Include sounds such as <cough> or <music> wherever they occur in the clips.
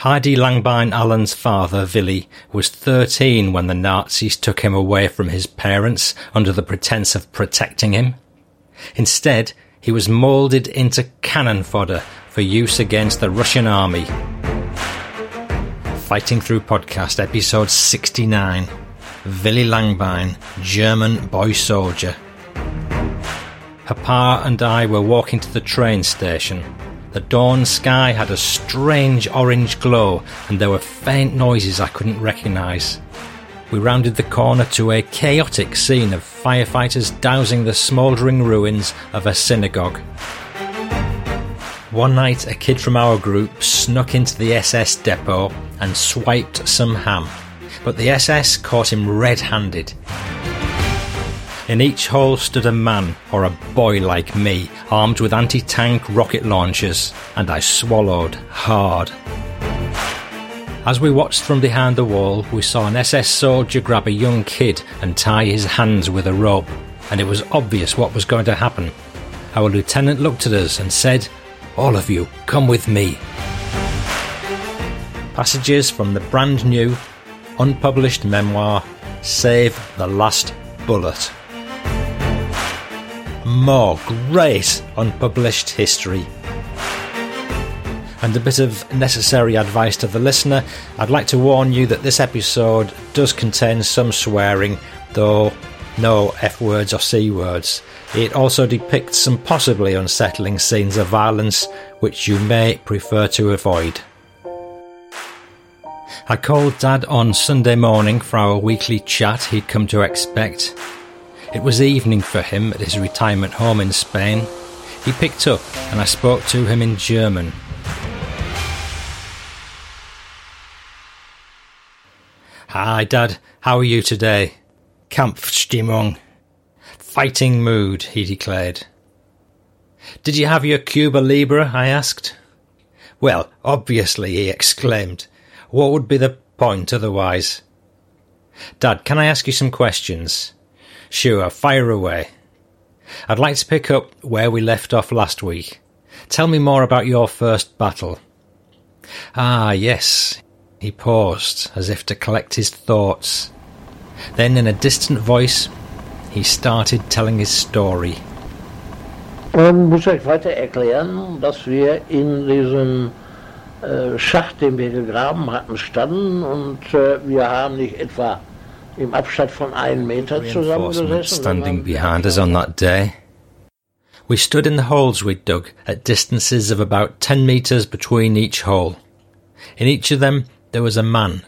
Heidi Langbein Allen's father, Willy, was 13 when the Nazis took him away from his parents under the pretense of protecting him. Instead, he was moulded into cannon fodder for use against the Russian army. Fighting Through Podcast, episode 69. Willy Langbein, German boy soldier. Papa and I were walking to the train station. The dawn sky had a strange orange glow, and there were faint noises I couldn't recognise. We rounded the corner to a chaotic scene of firefighters dousing the smouldering ruins of a synagogue. One night, a kid from our group snuck into the SS depot and swiped some ham, but the SS caught him red handed. In each hole stood a man, or a boy like me, armed with anti tank rocket launchers, and I swallowed hard. As we watched from behind the wall, we saw an SS soldier grab a young kid and tie his hands with a rope, and it was obvious what was going to happen. Our lieutenant looked at us and said, All of you, come with me. Passages from the brand new, unpublished memoir, Save the Last Bullet. More great unpublished history and a bit of necessary advice to the listener. I'd like to warn you that this episode does contain some swearing, though no F words or C words. It also depicts some possibly unsettling scenes of violence which you may prefer to avoid. I called Dad on Sunday morning for our weekly chat he'd come to expect. It was evening for him at his retirement home in Spain. He picked up and I spoke to him in German. Hi, Dad. How are you today? Kampfstimmung. Fighting mood, he declared. Did you have your Cuba Libre? I asked. Well, obviously, he exclaimed. What would be the point otherwise? Dad, can I ask you some questions? Sure, fire away. I'd like to pick up where we left off last week. Tell me more about your first battle. Ah, yes, he paused, as if to collect his thoughts. Then, in a distant voice, he started telling his story. Man muss euch weiter erklären, dass wir in diesem äh, Schacht, den wir gegraben hatten, standen und äh, wir haben nicht etwa im Abstand von einem Meter zusammengesessen. standing behind us on that day. We stood in the holes we'd dug at distances of about 10 metres between each hole. In each of them there was a man,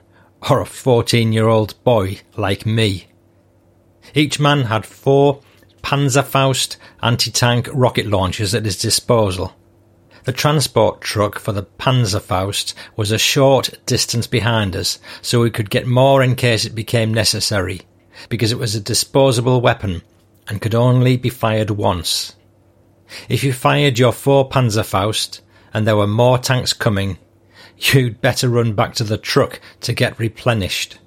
or a 14 year old boy like me. Each man had four Panzerfaust anti tank rocket launchers at his disposal. The transport truck for the Panzerfaust was a short distance behind us, so we could get more in case it became necessary, because it was a disposable weapon and could only be fired once. If you fired your four Panzerfaust and there were more tanks coming, You'd better run back to the truck to get replenished.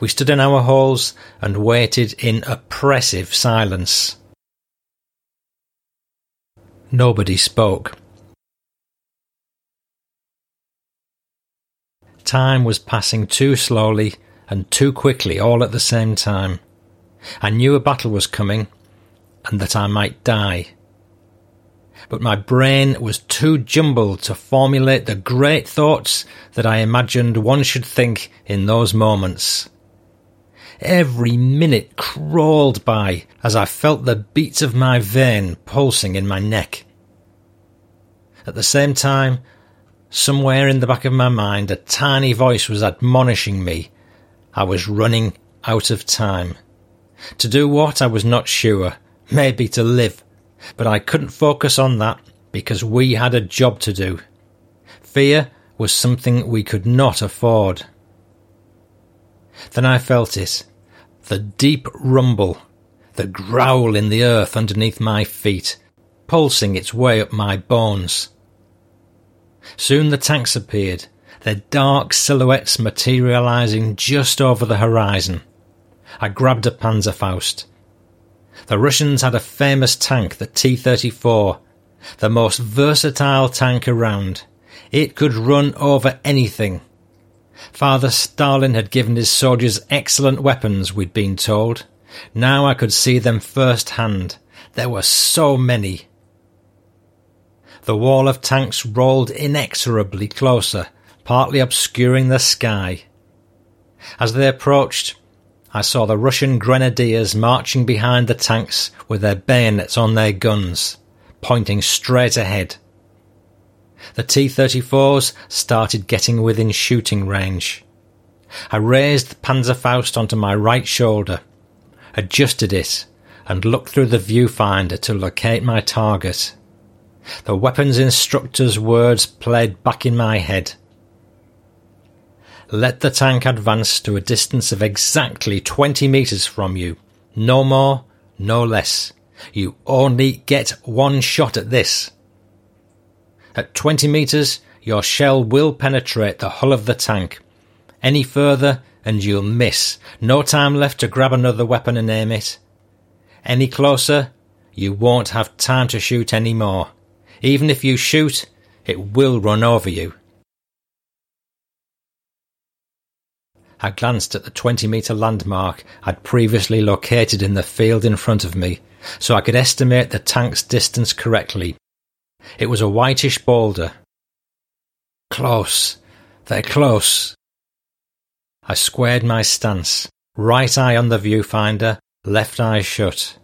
We stood in our holes and waited in oppressive silence. Nobody spoke. Time was passing too slowly and too quickly all at the same time. I knew a battle was coming and that I might die but my brain was too jumbled to formulate the great thoughts that I imagined one should think in those moments. Every minute crawled by as I felt the beats of my vein pulsing in my neck. At the same time, somewhere in the back of my mind, a tiny voice was admonishing me. I was running out of time. To do what I was not sure, maybe to live but I couldn't focus on that because we had a job to do. Fear was something we could not afford. Then I felt it the deep rumble, the growl in the earth underneath my feet, pulsing its way up my bones. Soon the tanks appeared, their dark silhouettes materializing just over the horizon. I grabbed a Panzerfaust. The Russians had a famous tank, the T-34, the most versatile tank around. It could run over anything. Father Stalin had given his soldiers excellent weapons, we'd been told. Now I could see them firsthand. There were so many. The wall of tanks rolled inexorably closer, partly obscuring the sky. As they approached, I saw the Russian grenadiers marching behind the tanks with their bayonets on their guns, pointing straight ahead. The T 34s started getting within shooting range. I raised the Panzerfaust onto my right shoulder, adjusted it, and looked through the viewfinder to locate my target. The weapons instructor's words played back in my head. Let the tank advance to a distance of exactly 20 metres from you. No more, no less. You only get one shot at this. At 20 metres, your shell will penetrate the hull of the tank. Any further, and you'll miss. No time left to grab another weapon and aim it. Any closer, you won't have time to shoot any more. Even if you shoot, it will run over you. I glanced at the 20 metre landmark I'd previously located in the field in front of me, so I could estimate the tank's distance correctly. It was a whitish boulder. Close. They're close. I squared my stance, right eye on the viewfinder, left eye shut.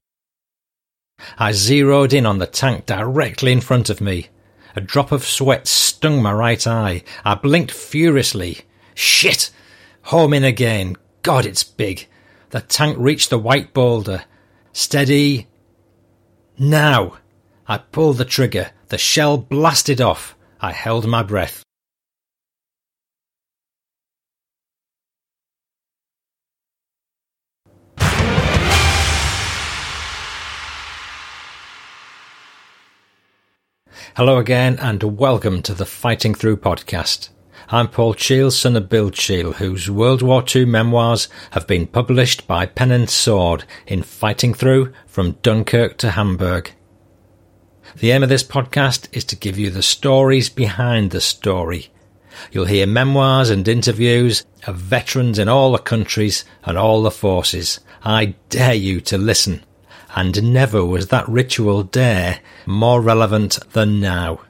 I zeroed in on the tank directly in front of me. A drop of sweat stung my right eye. I blinked furiously. Shit! Home in again. God, it's big. The tank reached the white boulder. Steady. Now! I pulled the trigger. The shell blasted off. I held my breath. Hello again, and welcome to the Fighting Through podcast. I'm Paul Cheall, son of Bill Cheall, whose World War II memoirs have been published by Pen and Sword in Fighting Through from Dunkirk to Hamburg. The aim of this podcast is to give you the stories behind the story. You'll hear memoirs and interviews of veterans in all the countries and all the forces. I dare you to listen. And never was that ritual dare more relevant than now.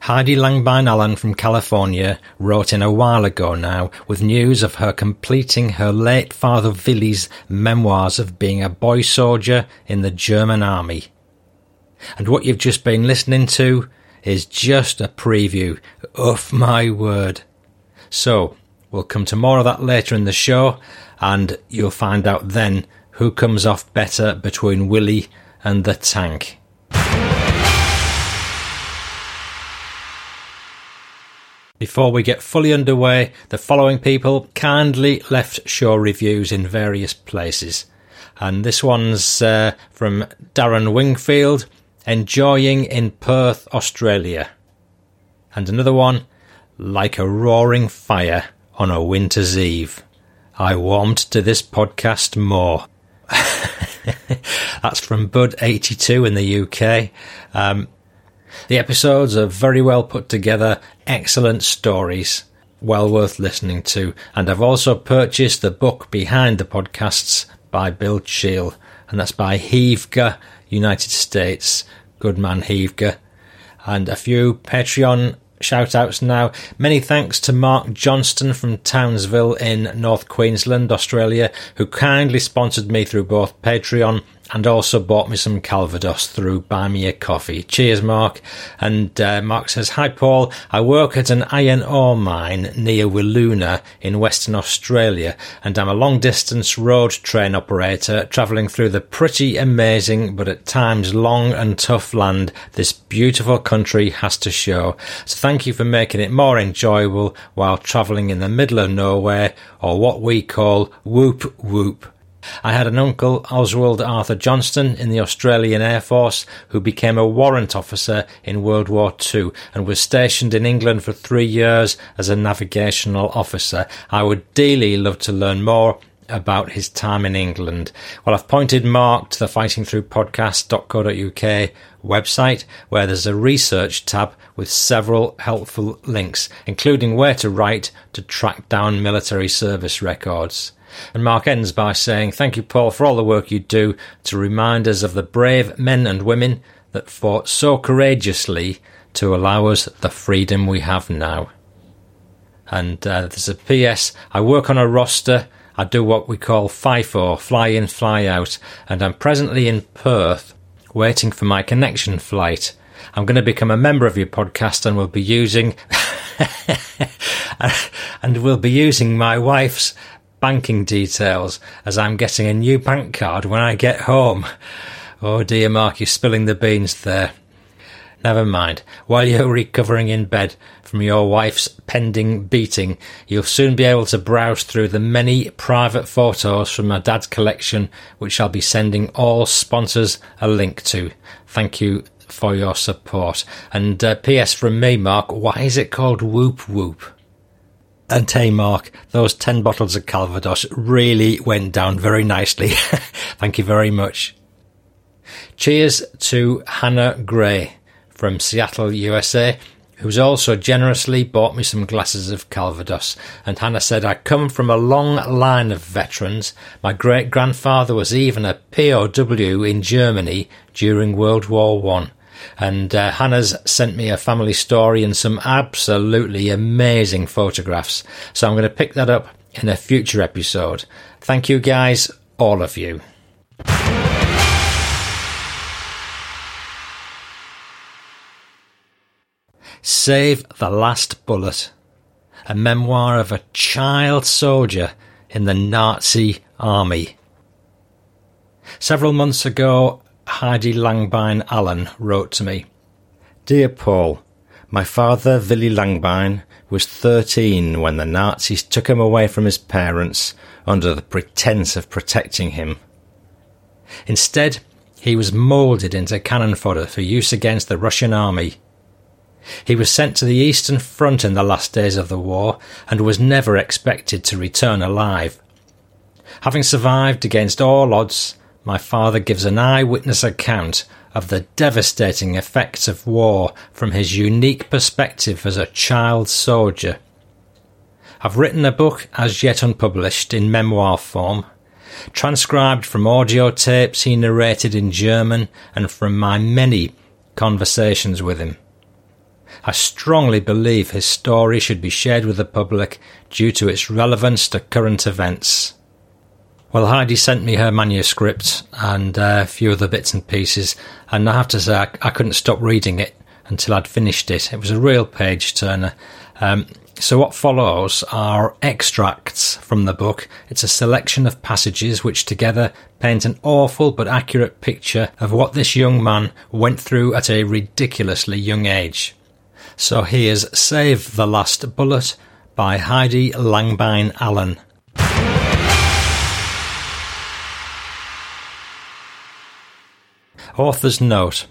Heidi Langbein Allen from California wrote in a while ago now with news of her completing her late father Willy's memoirs of being a boy soldier in the German army. And what you've just been listening to is just a preview of my word. So, we'll come to more of that later in the show, and you'll find out then who comes off better between Willy and the tank. Before we get fully underway, the following people kindly left show reviews in various places. And this one's uh, from Darren Wingfield, enjoying in Perth, Australia. And another one, like a roaring fire on a winter's eve. I warmed to this podcast more. <laughs> That's from Bud82 in the UK. Um, the episodes are very well put together, excellent stories, well worth listening to. And I've also purchased the book behind the podcasts by Bill Cheall, and that's by Heavega, United States. Good man, Heavega. And a few Patreon shout outs now. Many thanks to Mark Johnston from Townsville in North Queensland, Australia, who kindly sponsored me through both Patreon and also bought me some Calvados through Buy Me a Coffee. Cheers, Mark. And uh, Mark says, Hi, Paul. I work at an iron ore mine near Wiluna in Western Australia, and I'm a long distance road train operator travelling through the pretty amazing but at times long and tough land this beautiful country has to show. So thank you for making it more enjoyable while travelling in the middle of nowhere, or what we call whoop whoop. I had an uncle, Oswald Arthur Johnston, in the Australian Air Force, who became a warrant officer in World War II and was stationed in England for three years as a navigational officer. I would dearly love to learn more about his time in England. Well, I've pointed Mark to the fightingthroughpodcast.co.uk website where there's a research tab with several helpful links, including where to write to track down military service records. And Mark ends by saying, Thank you, Paul, for all the work you do to remind us of the brave men and women that fought so courageously to allow us the freedom we have now. And uh, there's a PS. I work on a roster. I do what we call FIFO, fly in, fly out, and I'm presently in Perth waiting for my connection flight. I'm going to become a member of your podcast and will be using <laughs> and will be using my wife's banking details as I'm getting a new bank card when I get home. Oh dear, Mark, you're spilling the beans there. Never mind. While you're recovering in bed from your wife's pending beating, you'll soon be able to browse through the many private photos from my dad's collection, which I'll be sending all sponsors a link to. Thank you for your support. And uh, P.S. from me, Mark, why is it called Whoop Whoop? And hey, Mark, those 10 bottles of Calvados really went down very nicely. <laughs> Thank you very much. Cheers to Hannah Gray from Seattle, USA, who's also generously bought me some glasses of Calvados. And Hannah said, I come from a long line of veterans. My great grandfather was even a POW in Germany during World War One. And uh, Hannah's sent me a family story and some absolutely amazing photographs. So I'm going to pick that up in a future episode. Thank you guys, all of you. Save the Last Bullet, a memoir of a child soldier in the Nazi army. Several months ago, Heidi Langbein Allen wrote to me Dear Paul, my father, Willy Langbein, was 13 when the Nazis took him away from his parents under the pretense of protecting him. Instead, he was moulded into cannon fodder for use against the Russian army. He was sent to the Eastern Front in the last days of the war and was never expected to return alive. Having survived against all odds, my father gives an eyewitness account of the devastating effects of war from his unique perspective as a child soldier. I've written a book as yet unpublished in memoir form, transcribed from audio tapes he narrated in German and from my many conversations with him. I strongly believe his story should be shared with the public due to its relevance to current events. Well, Heidi sent me her manuscript and uh, a few other bits and pieces, and I have to say I, I, couldn't stop reading it until I'd finished it. It was a real page turner. Um, so, what follows are extracts from the book. It's a selection of passages which together paint an awful but accurate picture of what this young man went through at a ridiculously young age. So, here's Save the Last Bullet by Heidi Langbein Allen. Author's note.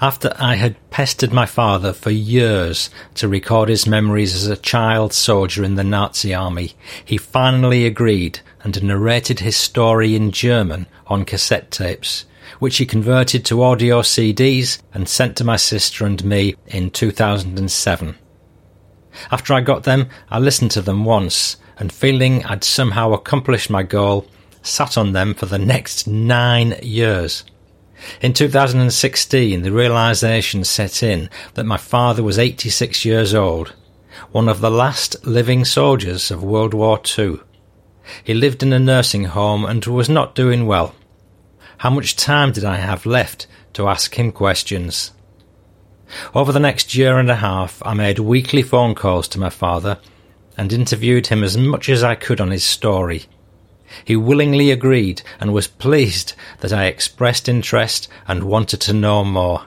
After I had pestered my father for years to record his memories as a child soldier in the Nazi army, he finally agreed and narrated his story in German on cassette tapes, which he converted to audio CDs and sent to my sister and me in 2007. After I got them, I listened to them once and feeling I'd somehow accomplished my goal, sat on them for the next nine years. In 2016, the realization set in that my father was 86 years old, one of the last living soldiers of World War II. He lived in a nursing home and was not doing well. How much time did I have left to ask him questions? Over the next year and a half, I made weekly phone calls to my father and interviewed him as much as I could on his story. He willingly agreed and was pleased that I expressed interest and wanted to know more.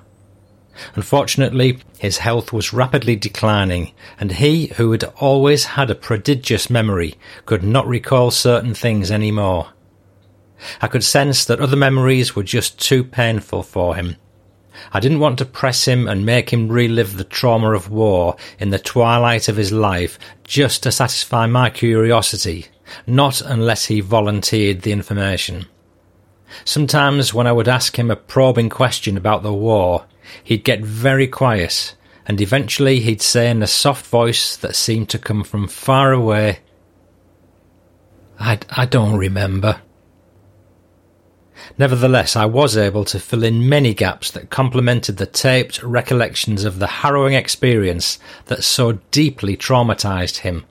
Unfortunately, his health was rapidly declining, and he, who had always had a prodigious memory, could not recall certain things any more. I could sense that other memories were just too painful for him. I didn't want to press him and make him relive the trauma of war in the twilight of his life just to satisfy my curiosity not unless he volunteered the information. Sometimes when I would ask him a probing question about the war, he'd get very quiet, and eventually he'd say in a soft voice that seemed to come from far away, I, I don't remember. Nevertheless, I was able to fill in many gaps that complemented the taped recollections of the harrowing experience that so deeply traumatized him.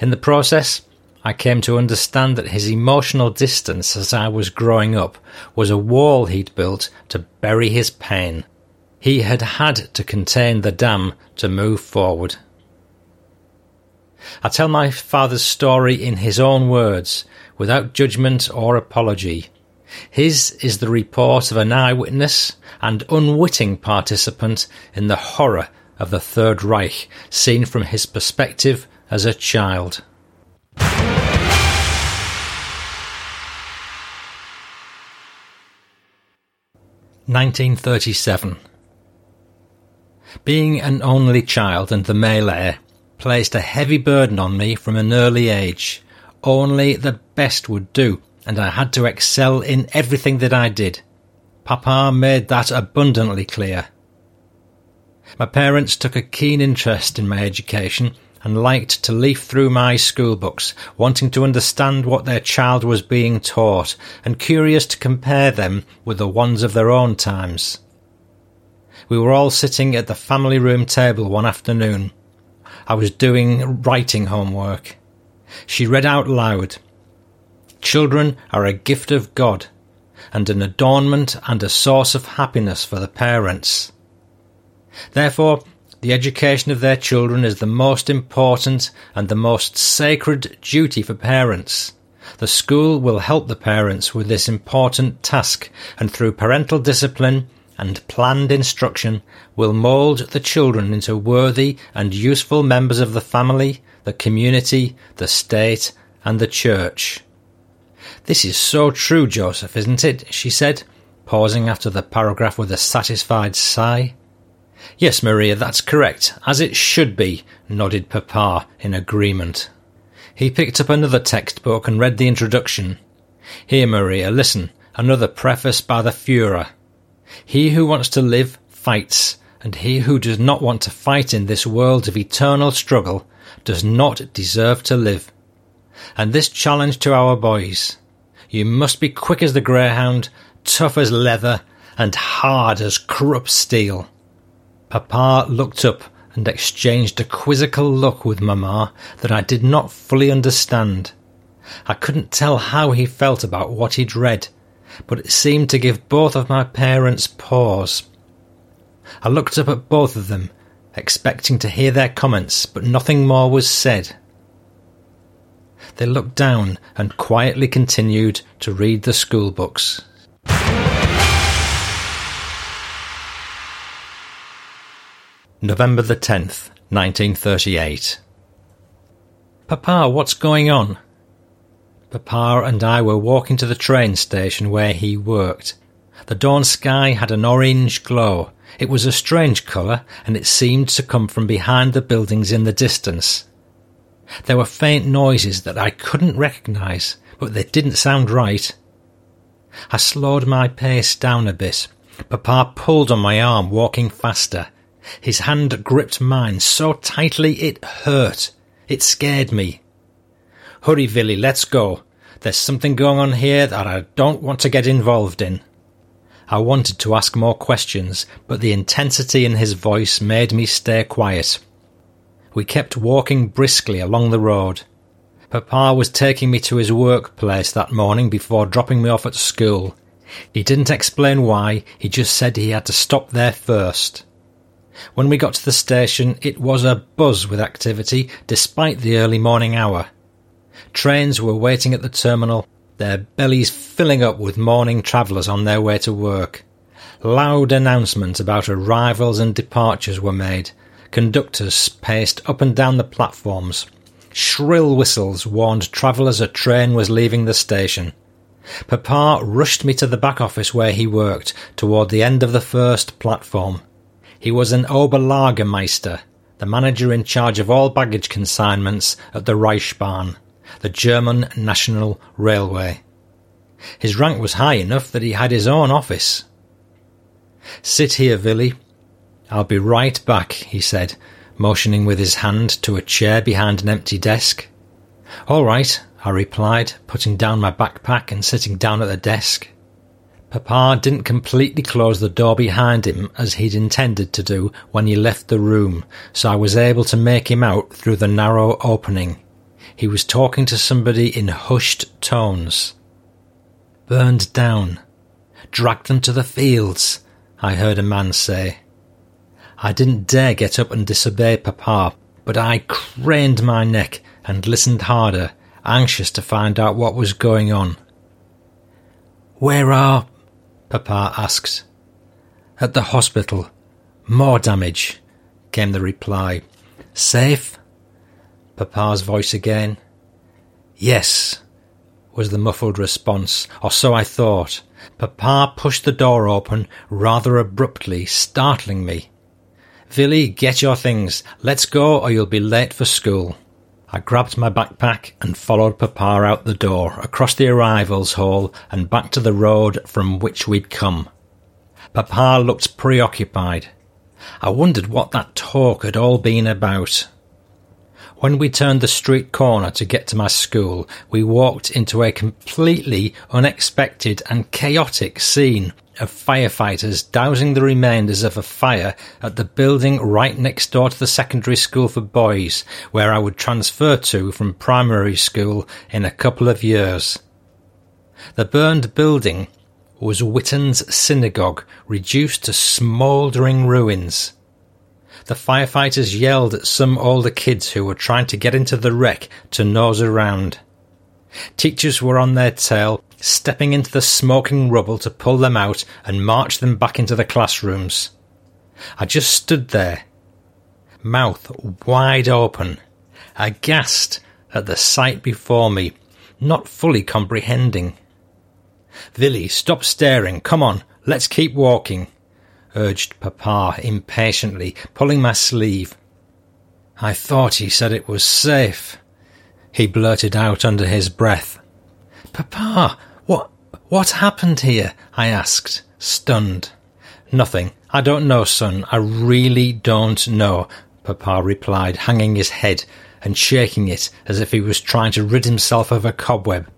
In the process, I came to understand that his emotional distance as I was growing up was a wall he'd built to bury his pain. He had had to contain the dam to move forward. I tell my father's story in his own words, without judgment or apology. His is the report of an eyewitness and unwitting participant in the horror of the Third Reich, seen from his perspective as a child. Nineteen thirty seven. Being an only child and the male heir placed a heavy burden on me from an early age. Only the best would do, and I had to excel in everything that I did. Papa made that abundantly clear. My parents took a keen interest in my education and liked to leaf through my school books, wanting to understand what their child was being taught and curious to compare them with the ones of their own times. We were all sitting at the family room table one afternoon. I was doing writing homework. She read out loud Children are a gift of God, and an adornment and a source of happiness for the parents. Therefore, the education of their children is the most important and the most sacred duty for parents. The school will help the parents with this important task, and through parental discipline and planned instruction, will mould the children into worthy and useful members of the family, the community, the state, and the church. This is so true, Joseph, isn't it? she said, pausing after the paragraph with a satisfied sigh. Yes, Maria, that's correct, as it should be, nodded Papa in agreement. He picked up another textbook and read the introduction. Here, Maria, listen, another preface by the Fuhrer. He who wants to live fights, and he who does not want to fight in this world of eternal struggle does not deserve to live. And this challenge to our boys. You must be quick as the greyhound, tough as leather, and hard as Krupp steel. Papa looked up and exchanged a quizzical look with Mamma that I did not fully understand. I couldn't tell how he felt about what he'd read, but it seemed to give both of my parents pause. I looked up at both of them, expecting to hear their comments, but nothing more was said. They looked down and quietly continued to read the school books. November the 10th, 1938. Papa, what's going on? Papa and I were walking to the train station where he worked. The dawn sky had an orange glow. It was a strange colour, and it seemed to come from behind the buildings in the distance. There were faint noises that I couldn't recognise, but they didn't sound right. I slowed my pace down a bit. Papa pulled on my arm, walking faster. His hand gripped mine so tightly it hurt. It scared me. Hurry, Villy, let's go. There's something going on here that I don't want to get involved in. I wanted to ask more questions, but the intensity in his voice made me stay quiet. We kept walking briskly along the road. Papa was taking me to his workplace that morning before dropping me off at school. He didn't explain why, he just said he had to stop there first. When we got to the station, it was a buzz with activity despite the early morning hour. Trains were waiting at the terminal, their bellies filling up with morning travellers on their way to work. Loud announcements about arrivals and departures were made. Conductors paced up and down the platforms. Shrill whistles warned travellers a train was leaving the station. Papa rushed me to the back office where he worked, toward the end of the first platform. He was an Oberlagermeister, the manager in charge of all baggage consignments at the Reichsbahn. the German National Railway. His rank was high enough that he had his own office. Sit here, Willy. I'll be right back, he said, motioning with his hand to a chair behind an empty desk. All right, I replied, putting down my backpack and sitting down at the desk. Papa didn't completely close the door behind him as he'd intended to do when he left the room, so I was able to make him out through the narrow opening. He was talking to somebody in hushed tones. Burned down. Dragged them to the fields, I heard a man say. I didn't dare get up and disobey Papa, but I craned my neck and listened harder, anxious to find out what was going on. Where are Papa asked. At the hospital. More damage, came the reply. Safe? Papa's voice again. Yes, was the muffled response, or so I thought. Papa pushed the door open rather abruptly, startling me. Willy, get your things. Let's go, or you'll be late for school. I grabbed my backpack and followed Papa out the door, across the arrivals hall, and back to the road from which we'd come. Papa looked preoccupied. I wondered what that talk had all been about. When we turned the street corner to get to my school, we walked into a completely unexpected and chaotic scene of firefighters dousing the remainders of a fire at the building right next door to the secondary school for boys, where I would transfer to from primary school in a couple of years. The burned building was Witten's synagogue, reduced to smouldering ruins. The firefighters yelled at some older kids who were trying to get into the wreck to nose around. Teachers were on their tail, stepping into the smoking rubble to pull them out and march them back into the classrooms. I just stood there, mouth wide open, aghast at the sight before me, not fully comprehending. Willy, stop staring. Come on, let's keep walking, urged Papa impatiently, pulling my sleeve. I thought he said it was safe, he blurted out under his breath. Papa, what, what happened here? I asked, stunned. Nothing. I don't know, son. I really don't know, Papa replied, hanging his head and shaking it as if he was trying to rid himself of a cobweb.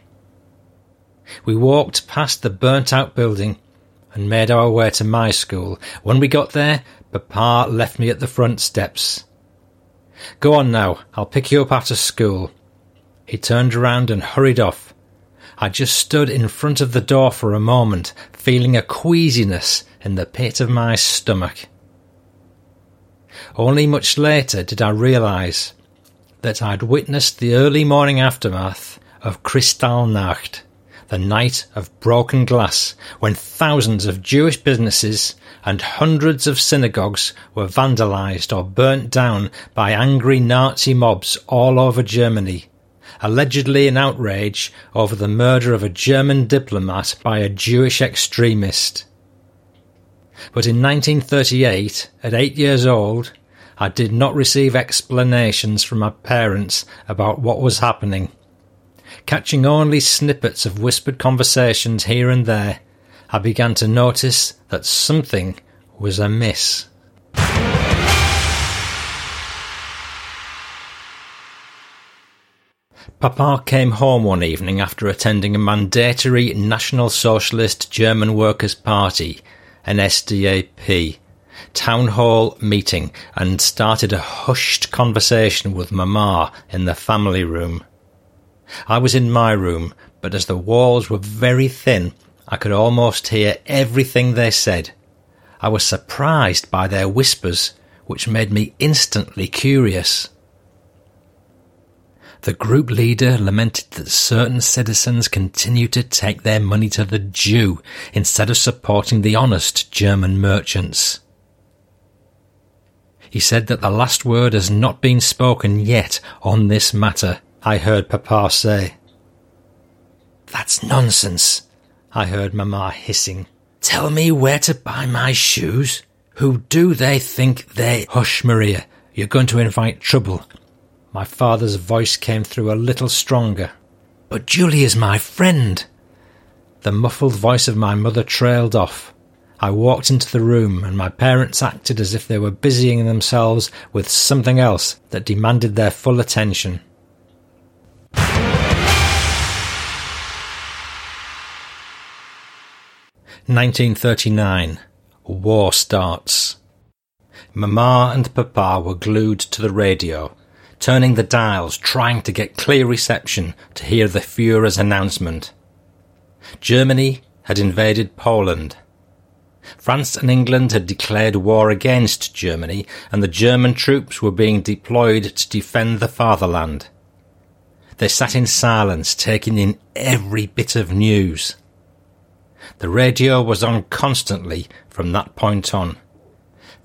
We walked past the burnt out building and made our way to my school. When we got there, Papa left me at the front steps. Go on now, I'll pick you up after school. He turned around and hurried off. I just stood in front of the door for a moment, feeling a queasiness in the pit of my stomach. Only much later did I realise that I'd witnessed the early morning aftermath of Kristallnacht, the night of broken glass, when thousands of Jewish businesses and hundreds of synagogues were vandalised or burnt down by angry Nazi mobs all over Germany allegedly in outrage over the murder of a German diplomat by a Jewish extremist. But in 1938, at eight years old, I did not receive explanations from my parents about what was happening. Catching only snippets of whispered conversations here and there, I began to notice that something was amiss. Papa came home one evening after attending a mandatory National Socialist German Workers' Party, NSDAP, town hall meeting and started a hushed conversation with Mama in the family room. I was in my room, but as the walls were very thin, I could almost hear everything they said. I was surprised by their whispers, which made me instantly curious. The group leader lamented that certain citizens continue to take their money to the Jew instead of supporting the honest German merchants. He said that the last word has not been spoken yet on this matter, I heard Papa say. That's nonsense, I heard Mamma hissing. Tell me where to buy my shoes? Who do they think they... Hush, Maria, you're going to invite trouble. My father's voice came through a little stronger. But Julie is my friend. The muffled voice of my mother trailed off. I walked into the room, and my parents acted as if they were busying themselves with something else that demanded their full attention. Nineteen thirty nine. War starts. Mamma and Papa were glued to the radio, turning the dials, trying to get clear reception to hear the Fuhrer's announcement. Germany had invaded Poland. France and England had declared war against Germany, and the German troops were being deployed to defend the fatherland. They sat in silence, taking in every bit of news. The radio was on constantly from that point on.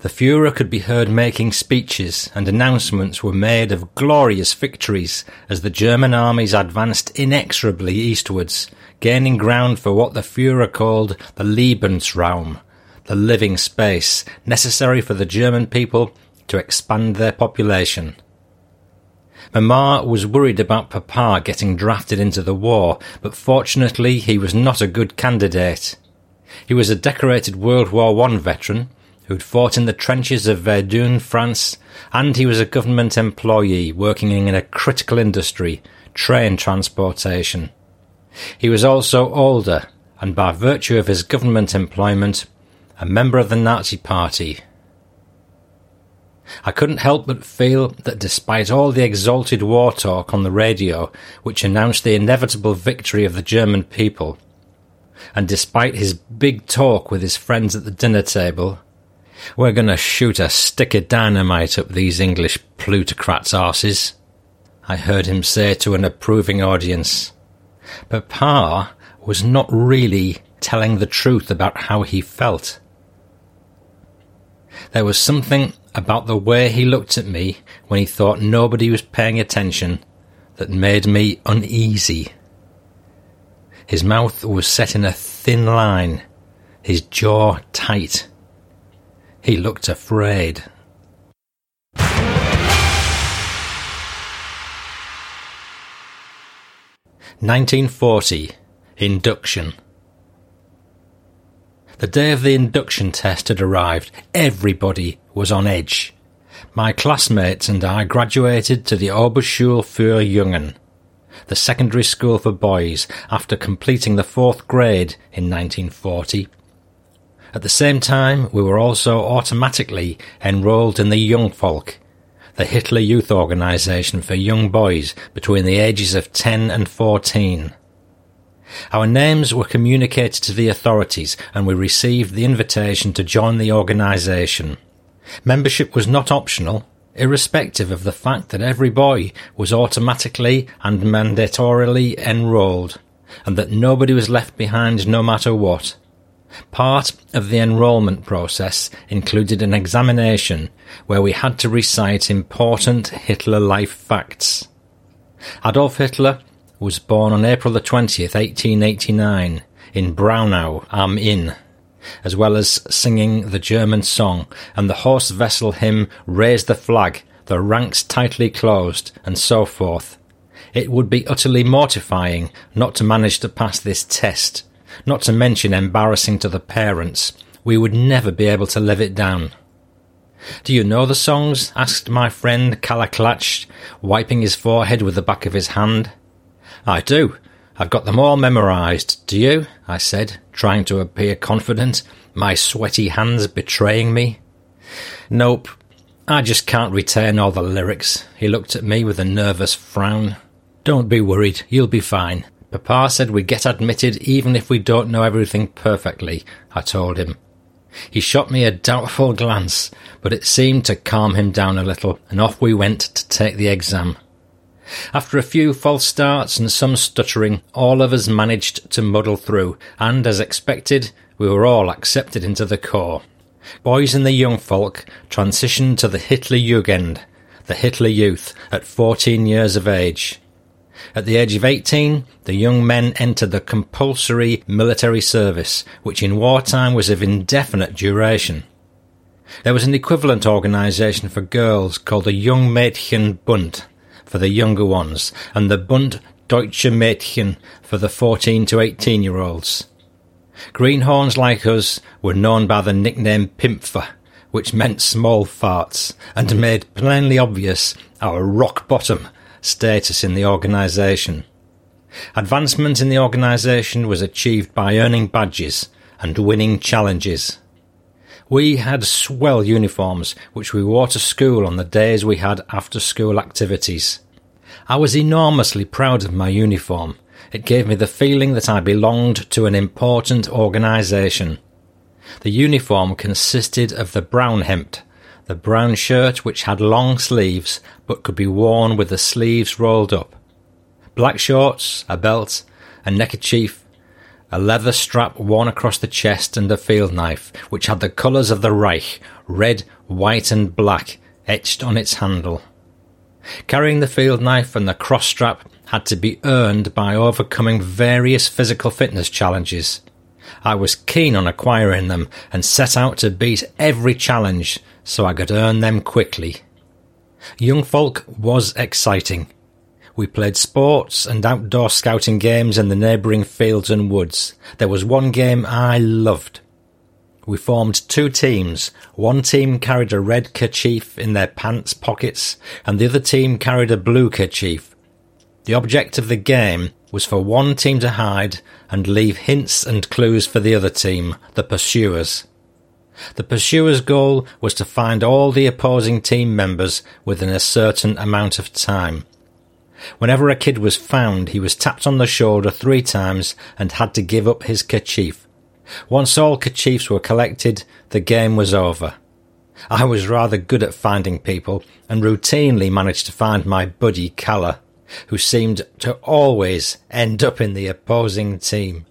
The Fuhrer could be heard making speeches, and announcements were made of glorious victories as the German armies advanced inexorably eastwards, gaining ground for what the Fuhrer called the Lebensraum, the living space necessary for the German people to expand their population. Mamma was worried about Papa getting drafted into the war, but fortunately he was not a good candidate. He was a decorated World War I veteran who'd fought in the trenches of Verdun, France, and he was a government employee working in a critical industry, train transportation. He was also older, and by virtue of his government employment, a member of the Nazi Party. I couldn't help but feel that despite all the exalted war talk on the radio, which announced the inevitable victory of the German people, and despite his big talk with his friends at the dinner table, we're going to shoot a stick of dynamite up these English plutocrats' arses, I heard him say to an approving audience. But Pa was not really telling the truth about how he felt. There was something about the way he looked at me when he thought nobody was paying attention that made me uneasy. His mouth was set in a thin line, his jaw tight. He looked afraid. Nineteen forty Induction the day of the induction test had arrived. Everybody was on edge. My classmates and I graduated to the Oberschule für Jungen, the secondary school for boys, after completing the fourth grade in 1940. At the same time, we were also automatically enrolled in the Jungvolk, the Hitler Youth Organization for young boys between the ages of 10 and 14. Our names were communicated to the authorities and we received the invitation to join the organisation. Membership was not optional, irrespective of the fact that every boy was automatically and mandatorily enrolled, and that nobody was left behind no matter what. Part of the enrolment process included an examination where we had to recite important Hitler life facts. Adolf Hitler was born on April the 20th, 1889, in Braunau am Inn, as well as singing the German song and the Horst Wessel hymn Raise the Flag, the ranks tightly closed, and so forth. It would be utterly mortifying not to manage to pass this test, not to mention embarrassing to the parents. We would never be able to live it down. Do you know the songs? asked my friend Kalaklatch, wiping his forehead with the back of his hand. I do. I've got them all memorized. Do you? I said, trying to appear confident, my sweaty hands betraying me. Nope. I just can't retain all the lyrics. He looked at me with a nervous frown. Don't be worried. You'll be fine. Papa said we get admitted even if we don't know everything perfectly, I told him. He shot me a doubtful glance, but it seemed to calm him down a little, and off we went to take the exam. After a few false starts and some stuttering, all of us managed to muddle through, and as expected, we were all accepted into the corps. Boys in the young folk transitioned to the Hitler Jugend, the Hitler Youth, at 14 years of age. At the age of 18, the young men entered the compulsory military service, which in wartime was of indefinite duration. There was an equivalent organisation for girls called the Jung Mädchen Bund, for the younger ones and the Bund Deutsche Mädchen for the 14 to 18 year olds. Greenhorns like us were known by the nickname Pimpfer, which meant small farts, and made plainly obvious our rock bottom status in the organisation. Advancement in the organisation was achieved by earning badges and winning challenges. We had swell uniforms which we wore to school on the days we had after school activities. I was enormously proud of my uniform. It gave me the feeling that I belonged to an important organisation. The uniform consisted of the brown hemp, the brown shirt which had long sleeves but could be worn with the sleeves rolled up, black shorts, a belt, a neckerchief, a leather strap worn across the chest, and a field knife, which had the colours of the Reich, red, white, and black, etched on its handle. Carrying the field knife and the cross strap had to be earned by overcoming various physical fitness challenges. I was keen on acquiring them and set out to beat every challenge so I could earn them quickly. Young folk was exciting. We played sports and outdoor scouting games in the neighbouring fields and woods. There was one game I loved. We formed two teams. One team carried a red kerchief in their pants pockets, and the other team carried a blue kerchief. The object of the game was for one team to hide and leave hints and clues for the other team, the pursuers. The pursuer's goal was to find all the opposing team members within a certain amount of time. Whenever a kid was found, he was tapped on the shoulder three times and had to give up his kerchief. Once all kerchiefs were collected, the game was over. I was rather good at finding people and routinely managed to find my buddy Kalle, who seemed to always end up in the opposing team.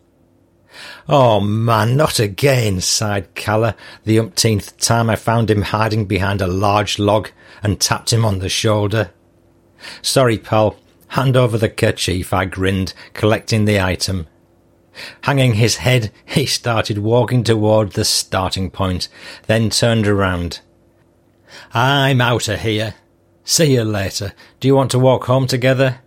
Oh man, not again, sighed Kalle, the umpteenth time I found him hiding behind a large log and tapped him on the shoulder. Sorry, pal. Hand over the kerchief, I grinned, collecting the item. Hanging his head, he started walking toward the starting point, then turned around. I'm out of here. See you later. Do you want to walk home together?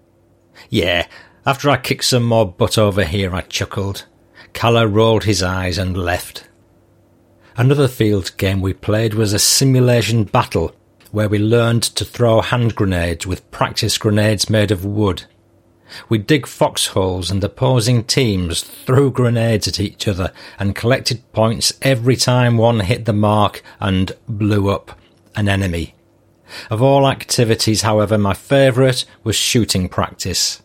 Yeah, after I kick some more butt over here, I chuckled. Kalle rolled his eyes and left. Another field game we played was a simulation battle where we learned to throw hand grenades with practice grenades made of wood. We dig foxholes and opposing teams threw grenades at each other and collected points every time one hit the mark and blew up an enemy. Of all activities, however, my favourite was shooting practice.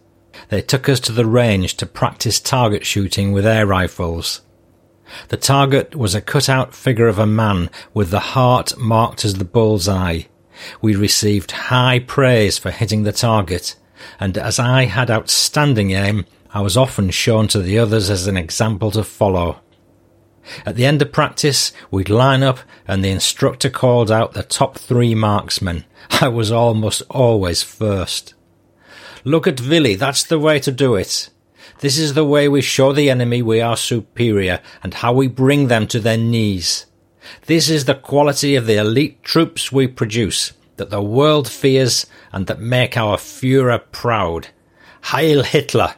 They took us to the range to practice target shooting with air rifles. The target was a cut-out figure of a man with the heart marked as the bullseye. We received high praise for hitting the target, and as I had outstanding aim, I was often shown to the others as an example to follow. At the end of practice, we'd line up and the instructor called out the top three marksmen. <laughs> I was almost always first. Look at Willy, that's the way to do it. This is the way we show the enemy we are superior and how we bring them to their knees. This is the quality of the elite troops we produce, that the world fears and that make our Führer proud. Heil Hitler!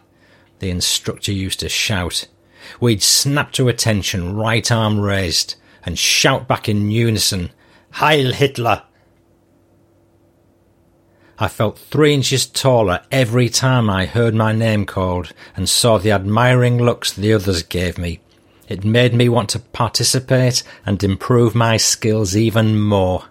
The instructor used to shout. We'd snap to attention, right arm raised, and shout back in unison, Heil Hitler! I felt three inches taller every time I heard my name called and saw the admiring looks the others gave me. It made me want to participate and improve my skills even more.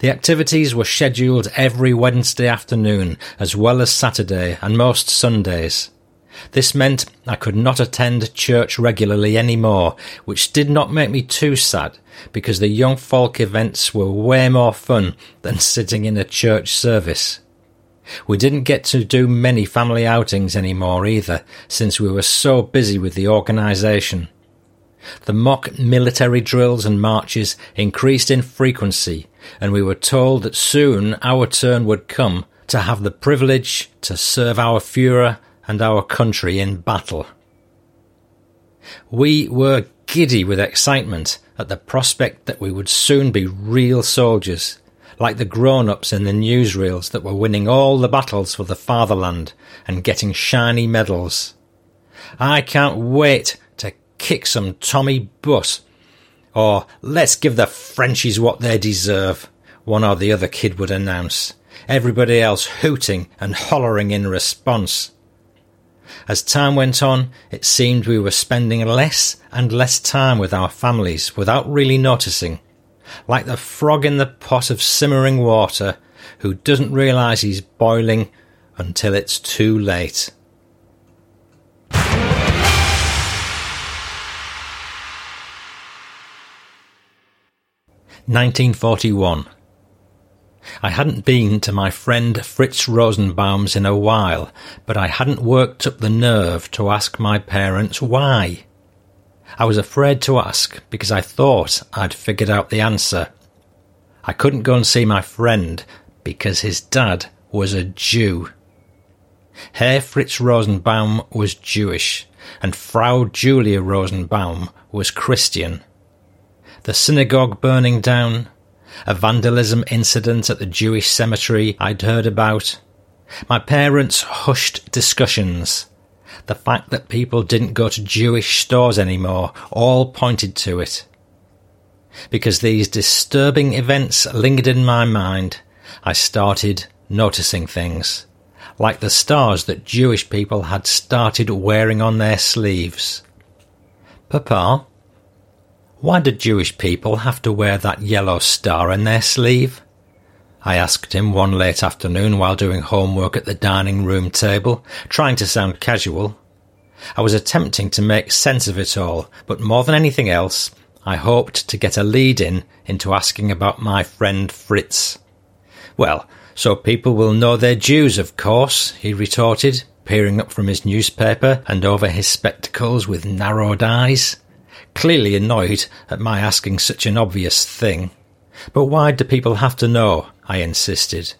The activities were scheduled every Wednesday afternoon, as well as Saturday and most Sundays. This meant I could not attend church regularly any more, which did not make me too sad, because the young folk events were way more fun than sitting in a church service. We didn't get to do many family outings anymore either, since we were so busy with the organisation. The mock military drills and marches increased in frequency, and we were told that soon our turn would come to have the privilege to serve our Führer and our country in battle. We were giddy with excitement at the prospect that we would soon be real soldiers, like the grown-ups in the newsreels that were winning all the battles for the fatherland and getting shiny medals. I can't wait to kick some Tommy butt. Or let's give the Frenchies what they deserve, one or the other kid would announce, everybody else hooting and hollering in response. As time went on, it seemed we were spending less and less time with our families without really noticing. Like the frog in the pot of simmering water who doesn't realise he's boiling until it's too late. Nineteen forty one. I hadn't been to my friend Fritz Rosenbaum's in a while, but I hadn't worked up the nerve to ask my parents why. I was afraid to ask because I thought I'd figured out the answer. I couldn't go and see my friend because his dad was a Jew. Herr Fritz Rosenbaum was Jewish, and Frau Julia Rosenbaum was Christian. The synagogue burning down, a vandalism incident at the Jewish cemetery I'd heard about, my parents' hushed discussions, the fact that people didn't go to Jewish stores anymore, all pointed to it. Because these disturbing events lingered in my mind, I started noticing things, like the stars that Jewish people had started wearing on their sleeves. Papa, why do Jewish people have to wear that yellow star in their sleeve? I asked him one late afternoon while doing homework at the dining room table, trying to sound casual. I was attempting to make sense of it all, but more than anything else, I hoped to get a lead in into asking about my friend Fritz. Well, so people will know they're Jews, of course, he retorted, peering up from his newspaper and over his spectacles with narrowed eyes clearly annoyed at my asking such an obvious thing. But why do people have to know? I insisted.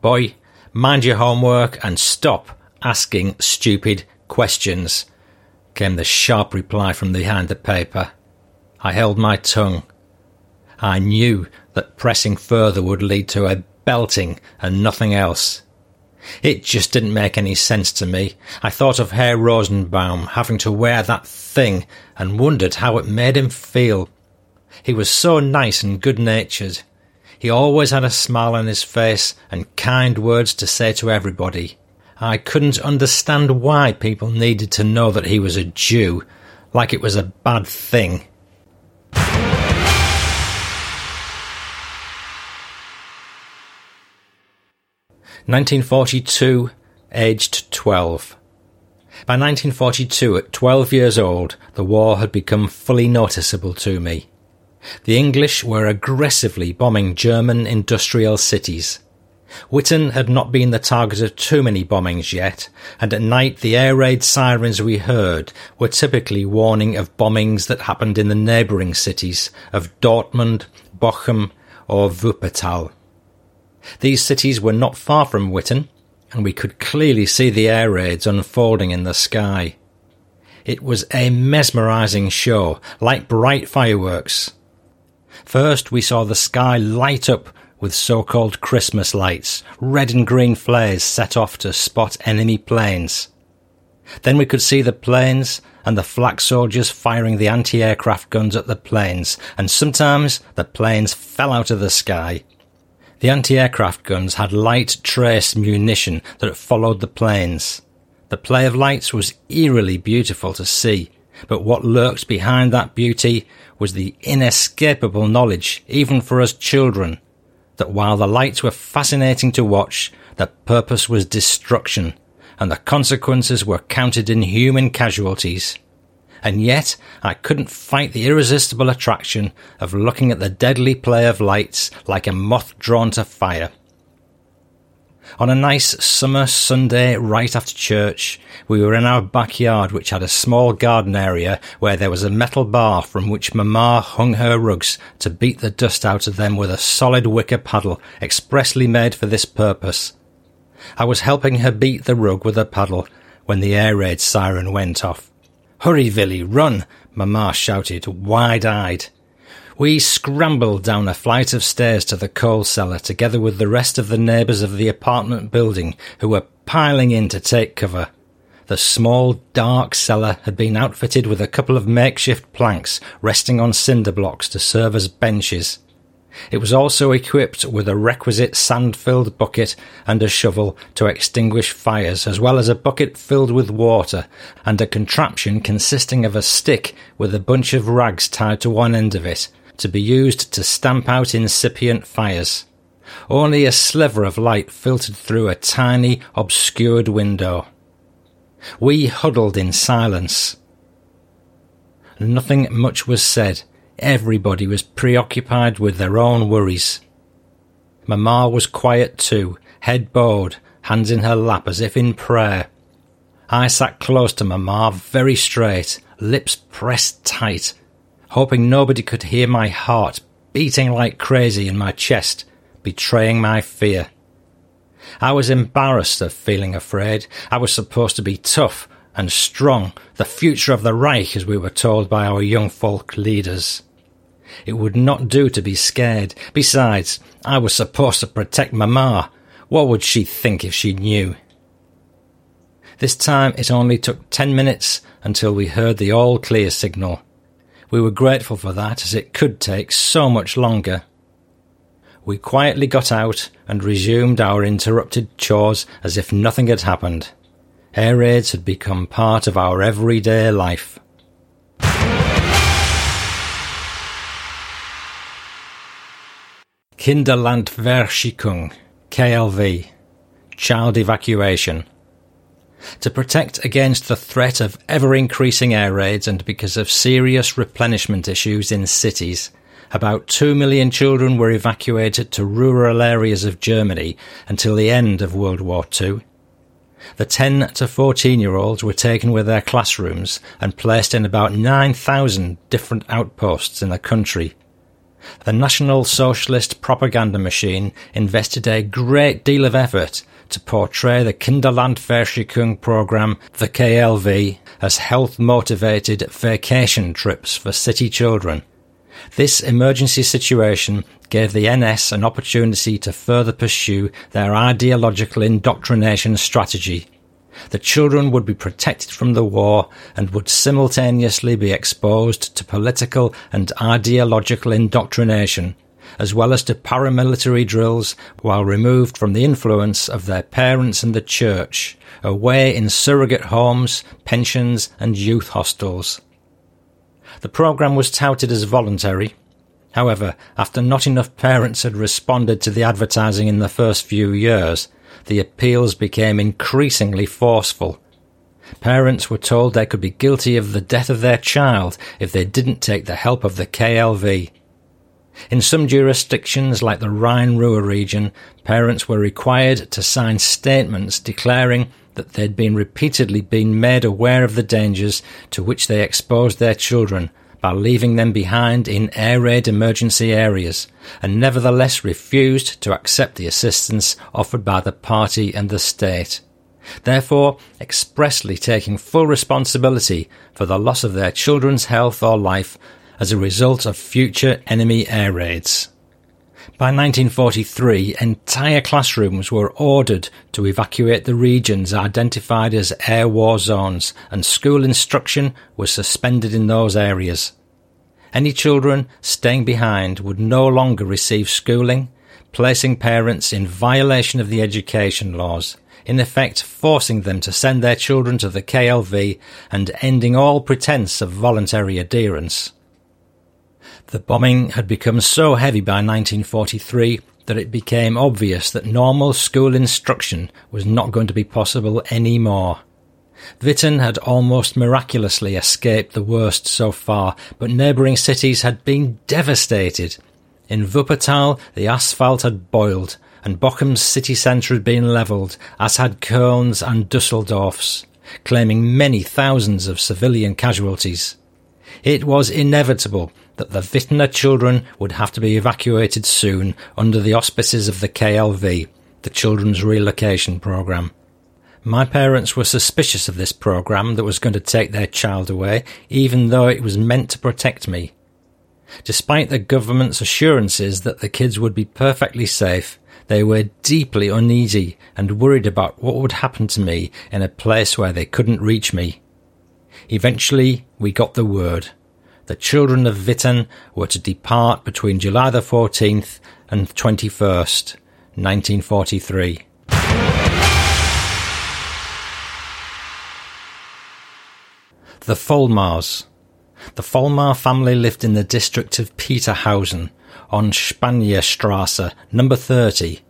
Boy, mind your homework and stop asking stupid questions, came the sharp reply from behind the paper. I held my tongue. I knew that pressing further would lead to a belting and nothing else. It just didn't make any sense to me. I thought of Herr Rosenbaum having to wear that thing and wondered how it made him feel. He was so nice and good natured. He always had a smile on his face and kind words to say to everybody. I couldn't understand why people needed to know that he was a Jew, like it was a bad thing. 1942, aged 12. By 1942, at 12 years old, the war had become fully noticeable to me. The English were aggressively bombing German industrial cities. Witten had not been the target of too many bombings yet, and at night the air raid sirens we heard were typically warning of bombings that happened in the neighbouring cities of Dortmund, Bochum, or Wuppertal. These cities were not far from Witten, and we could clearly see the air raids unfolding in the sky. It was a mesmerizing show, like bright fireworks. First, we saw the sky light up with so-called Christmas lights, red and green flares set off to spot enemy planes. Then we could see the planes and the flak soldiers firing the anti-aircraft guns at the planes, and sometimes the planes fell out of the sky the anti-aircraft guns had light trace munition that followed the planes. The play of lights was eerily beautiful to see, but what lurked behind that beauty was the inescapable knowledge, even for us children, that while the lights were fascinating to watch, the purpose was destruction, and the consequences were counted in human casualties and yet I couldn't fight the irresistible attraction of looking at the deadly play of lights like a moth drawn to fire. On a nice summer Sunday right after church, we were in our backyard which had a small garden area where there was a metal bar from which Mamma hung her rugs to beat the dust out of them with a solid wicker paddle expressly made for this purpose. I was helping her beat the rug with a paddle when the air raid siren went off. Hurry, Willy, run! Mamma shouted, wide-eyed. We scrambled down a flight of stairs to the coal cellar together with the rest of the neighbours of the apartment building who were piling in to take cover. The small, dark cellar had been outfitted with a couple of makeshift planks resting on cinder blocks to serve as benches. It was also equipped with a requisite sand-filled bucket and a shovel to extinguish fires, as well as a bucket filled with water and a contraption consisting of a stick with a bunch of rags tied to one end of it to be used to stamp out incipient fires. Only a sliver of light filtered through a tiny, obscured window. We huddled in silence. Nothing much was said Everybody was preoccupied with their own worries. Mamma was quiet too, head bowed, hands in her lap as if in prayer. I sat close to Mamma, very straight, lips pressed tight, hoping nobody could hear my heart beating like crazy in my chest, betraying my fear. I was embarrassed of feeling afraid. I was supposed to be tough and strong, the future of the Reich, as we were told by our young folk leaders. It would not do to be scared. Besides, I was supposed to protect Mamma. What would she think if she knew? This time it only took ten minutes until we heard the all clear signal. We were grateful for that as it could take so much longer. We quietly got out and resumed our interrupted chores as if nothing had happened. Air raids had become part of our everyday life. Kinderlandverschickung, KLV, child evacuation. To protect against the threat of ever increasing air raids and because of serious replenishment issues in cities, about 2 million children were evacuated to rural areas of Germany until the end of World War II. The 10 to 14 year olds were taken with their classrooms and placed in about 9,000 different outposts in the country the National Socialist propaganda machine invested a great deal of effort to portray the Kinderlandverschickung program, the KLV, as health motivated vacation trips for city children. This emergency situation gave the NS an opportunity to further pursue their ideological indoctrination strategy the children would be protected from the war and would simultaneously be exposed to political and ideological indoctrination, as well as to paramilitary drills while removed from the influence of their parents and the church, away in surrogate homes, pensions, and youth hostels. The programme was touted as voluntary. However, after not enough parents had responded to the advertising in the first few years, the appeals became increasingly forceful. Parents were told they could be guilty of the death of their child if they didn't take the help of the KLV. In some jurisdictions, like the Rhine-Ruhr region, parents were required to sign statements declaring that they'd been repeatedly been made aware of the dangers to which they exposed their children by leaving them behind in air raid emergency areas, and nevertheless refused to accept the assistance offered by the party and the state. Therefore, expressly taking full responsibility for the loss of their children's health or life as a result of future enemy air raids. By 1943, entire classrooms were ordered to evacuate the regions identified as air war zones, and school instruction was suspended in those areas. Any children staying behind would no longer receive schooling, placing parents in violation of the education laws, in effect forcing them to send their children to the KLV and ending all pretense of voluntary adherence. The bombing had become so heavy by 1943 that it became obvious that normal school instruction was not going to be possible any more. Witten had almost miraculously escaped the worst so far, but neighbouring cities had been devastated. In Wuppertal, the asphalt had boiled, and Bochum's city centre had been levelled, as had Köln's and Dusseldorf's, claiming many thousands of civilian casualties. It was inevitable that the Wittener children would have to be evacuated soon under the auspices of the KLV, the Children's Relocation Programme. My parents were suspicious of this programme that was going to take their child away, even though it was meant to protect me. Despite the government's assurances that the kids would be perfectly safe, they were deeply uneasy and worried about what would happen to me in a place where they couldn't reach me. Eventually, we got the word. The children of Witten were to depart between July the 14th and 21st, 1943. The Vollmars. The Vollmar family lived in the district of Petershausen on Spanierstrasse, number 30.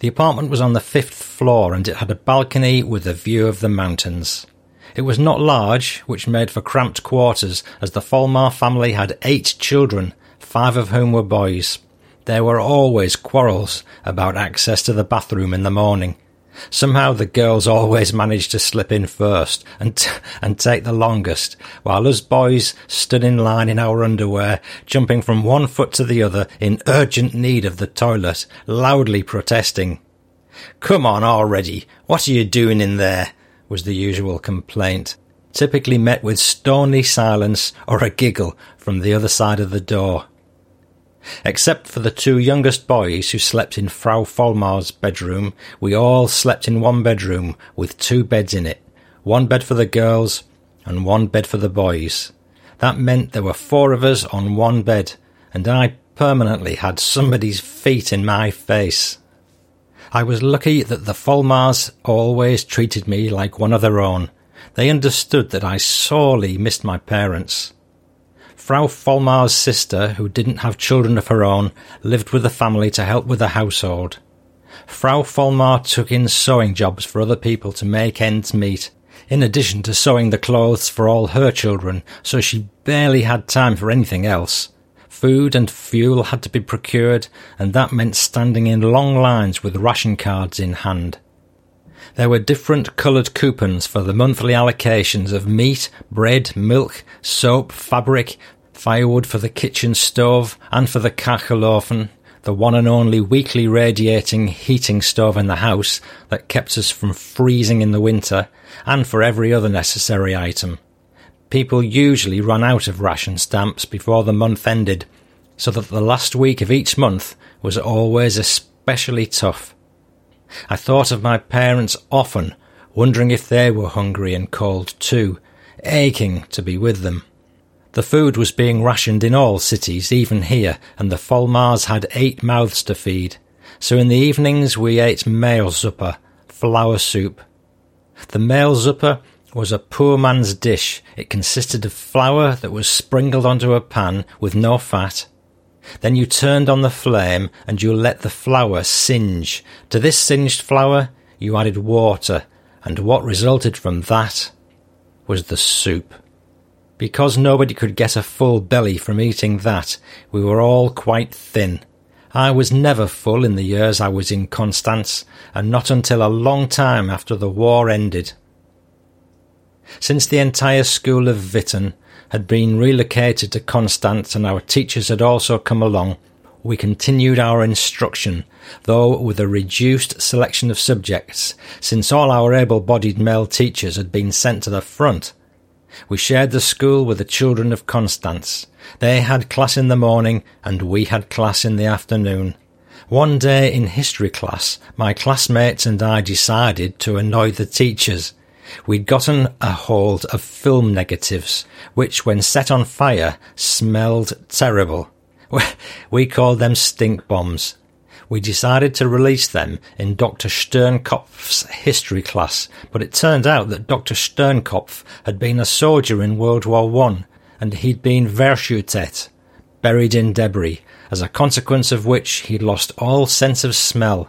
The apartment was on the fifth floor and it had a balcony with a view of the mountains. It was not large, which made for cramped quarters, as the Vollmar family had eight children, five of whom were boys. There were always quarrels about access to the bathroom in the morning. Somehow the girls always managed to slip in first and, t- and take the longest, while us boys stood in line in our underwear, jumping from one foot to the other in urgent need of the toilet, loudly protesting. Come on already, what are you doing in there? Was the usual complaint, typically met with stony silence or a giggle from the other side of the door. Except for the two youngest boys who slept in Frau Vollmar's bedroom, we all slept in one bedroom with two beds in it, one bed for the girls and one bed for the boys. That meant there were four of us on one bed, and I permanently had somebody's feet in my face. I was lucky that the Vollmars always treated me like one of their own. They understood that I sorely missed my parents. Frau Vollmar's sister, who didn't have children of her own, lived with the family to help with the household. Frau Vollmar took in sewing jobs for other people to make ends meet, in addition to sewing the clothes for all her children, so she barely had time for anything else. Food and fuel had to be procured, and that meant standing in long lines with ration cards in hand. There were different coloured coupons for the monthly allocations of meat, bread, milk, soap, fabric, firewood for the kitchen stove and for the Kachelofen, the one and only weekly radiating heating stove in the house that kept us from freezing in the winter, and for every other necessary item. People usually ran out of ration stamps before the month ended, so that the last week of each month was always especially tough. I thought of my parents often, wondering if they were hungry and cold too, aching to be with them. The food was being rationed in all cities, even here, and the Vollmars had eight mouths to feed. So in the evenings we ate Mehlsuppe, flour soup. The Mehlsuppe was a poor man's dish. It consisted of flour that was sprinkled onto a pan with no fat. Then you turned on the flame and you let the flour singe. To this singed flour you added water, and what resulted from that was the soup. Because nobody could get a full belly from eating that, we were all quite thin. I was never full in the years I was in Constance, and not until a long time after the war ended. Since the entire school of Witten had been relocated to Constance and our teachers had also come along, we continued our instruction, though with a reduced selection of subjects, since all our able bodied male teachers had been sent to the front we shared the school with the children of Constance. They had class in the morning and we had class in the afternoon. One day in history class, my classmates and I decided to annoy the teachers. We'd gotten a hold of film negatives, which when set on fire smelled terrible. <laughs> We called them stink bombs we decided to release them in Dr. Sternkopf's history class, but it turned out that Dr. Sternkopf had been a soldier in World War One, and he'd been verschüttet, buried in debris, as a consequence of which he'd lost all sense of smell.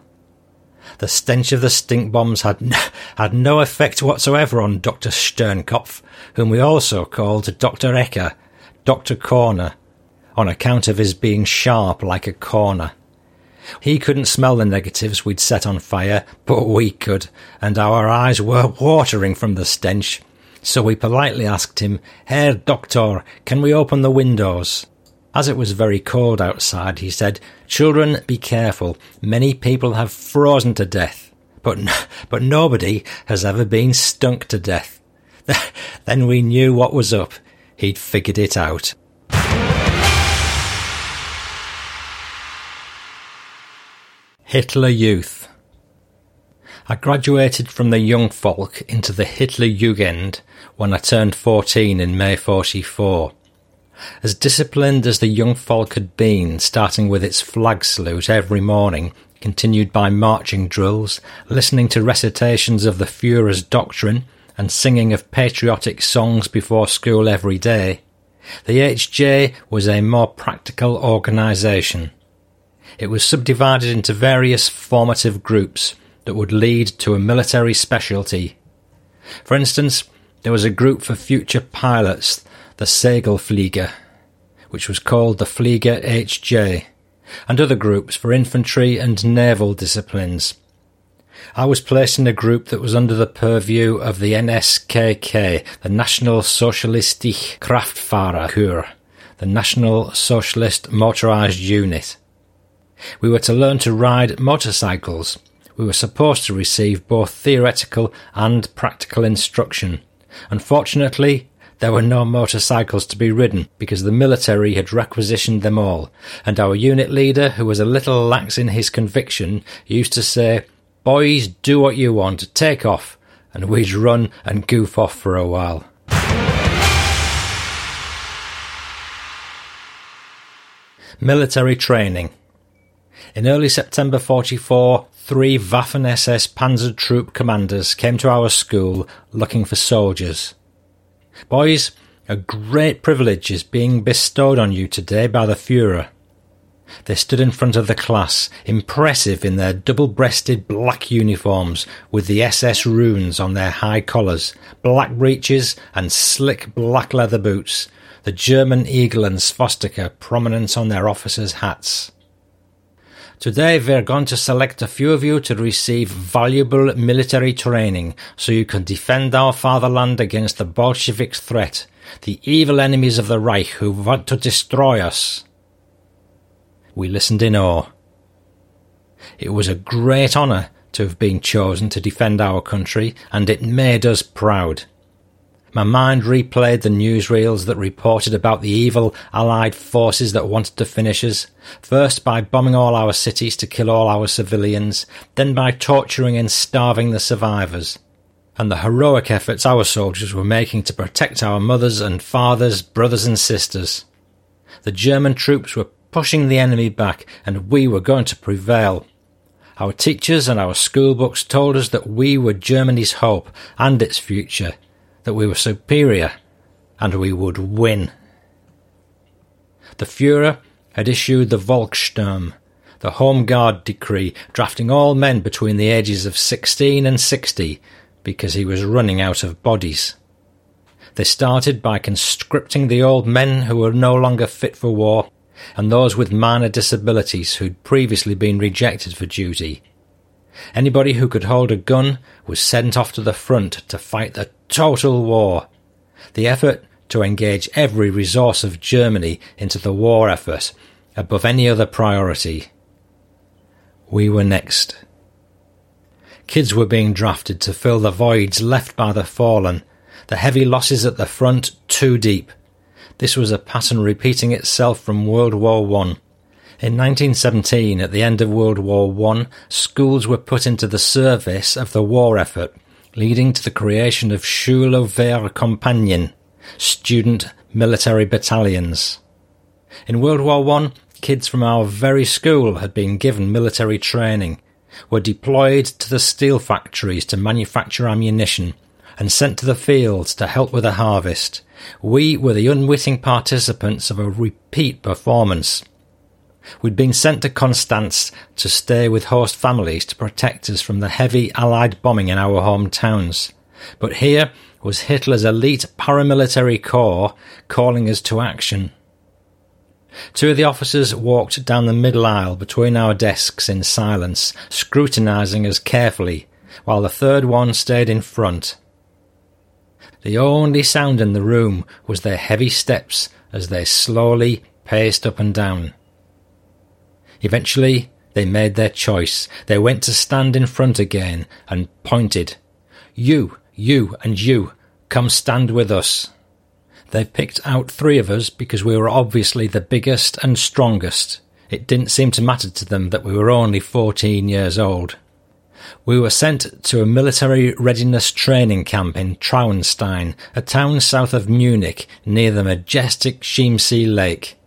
The stench of the stink bombs had, n- <laughs> had no effect whatsoever on Dr. Sternkopf, whom we also called Dr. Ecker, Dr. Corner, on account of his being sharp like a corner. He couldn't smell the negatives we'd set on fire, <laughs> but we could, and our eyes were watering from the stench. So we politely asked him, Herr Doctor, can we open the windows? As it was very cold outside, he said, Children, be careful. Many people have frozen to death, but, but nobody has ever been stunk to death. <laughs> then we knew what was up. He'd figured it out. Hitler Youth. I graduated from the Young into the Hitler Jugend when I turned 14 in May 44. As disciplined as the Young Folk had been, starting with its flag salute every morning, continued by marching drills, listening to recitations of the Führer's doctrine, and singing of patriotic songs before school every day, the HJ was a more practical organisation. It was subdivided into various formative groups that would lead to a military specialty. For instance, there was a group for future pilots, the Segelflieger, which was called the Flieger HJ, and other groups for infantry and naval disciplines. I was placed in a group that was under the purview of the NSKK, the National Socialistische Kraftfahrerkorps, the National Socialist Motorized Unit. We were to learn to ride motorcycles. We were supposed to receive both theoretical and practical instruction. Unfortunately, there were no motorcycles to be ridden because the military had requisitioned them all, and our unit leader, who was a little lax in his conviction, used to say, Boys, do what you want, take off, and we'd run and goof off for a while. Military training. In early September 44, three Waffen SS Panzer Troop commanders came to our school looking for soldiers. Boys, a great privilege is being bestowed on you today by the Fuhrer. They stood in front of the class, impressive in their double-breasted black uniforms with the SS runes on their high collars, black breeches and slick black leather boots, the German eagle and swastika prominent on their officers' hats. Today we're going to select a few of you to receive valuable military training so you can defend our fatherland against the Bolshevik threat, the evil enemies of the Reich who want to destroy us. We listened in awe. It was a great honour to have been chosen to defend our country, and it made us proud. My mind replayed the newsreels that reported about the evil Allied forces that wanted to finish us, first by bombing all our cities to kill all our civilians, then by torturing and starving the survivors, and the heroic efforts our soldiers were making to protect our mothers and fathers, brothers and sisters. The German troops were pushing the enemy back, and we were going to prevail. Our teachers and our schoolbooks told us that we were Germany's hope and its future, that we were superior, and we would win. The Fuhrer had issued the Volkssturm, the Home Guard decree, drafting all men between the ages of 16 and 60 because he was running out of bodies. They started by conscripting the old men who were no longer fit for war and those with minor disabilities who'd previously been rejected for duty. Anybody who could hold a gun was sent off to the front to fight the total war. The effort to engage every resource of Germany into the war effort above any other priority. We were next. Kids were being drafted to fill the voids left by the fallen, the heavy losses at the front too deep, this was a pattern repeating itself from World War One. In 1917, at the end of World War One, schools were put into the service of the war effort, leading to the creation of Schülerwehrkompagnen, student military battalions. In World War One, kids from our very school had been given military training, were deployed to the steel factories to manufacture ammunition, and sent to the fields to help with the harvest. We were the unwitting participants of a repeat performance. We'd been sent to Constance to stay with host families to protect us from the heavy Allied bombing in our hometowns. But here was Hitler's elite paramilitary corps calling us to action. Two of the officers walked down the middle aisle between our desks in silence, scrutinizing us carefully, while the third one stayed in front. The only sound in the room was their heavy steps as they slowly paced up and down. Eventually, they made their choice. They went to stand in front again and pointed. You, you, and you, come stand with us. They picked out three of us because we were obviously the biggest and strongest. It didn't seem to matter to them that we were only 14 years old. We were sent to a military readiness training camp in Traunstein, a town south of Munich near the majestic Chiemsee Lake.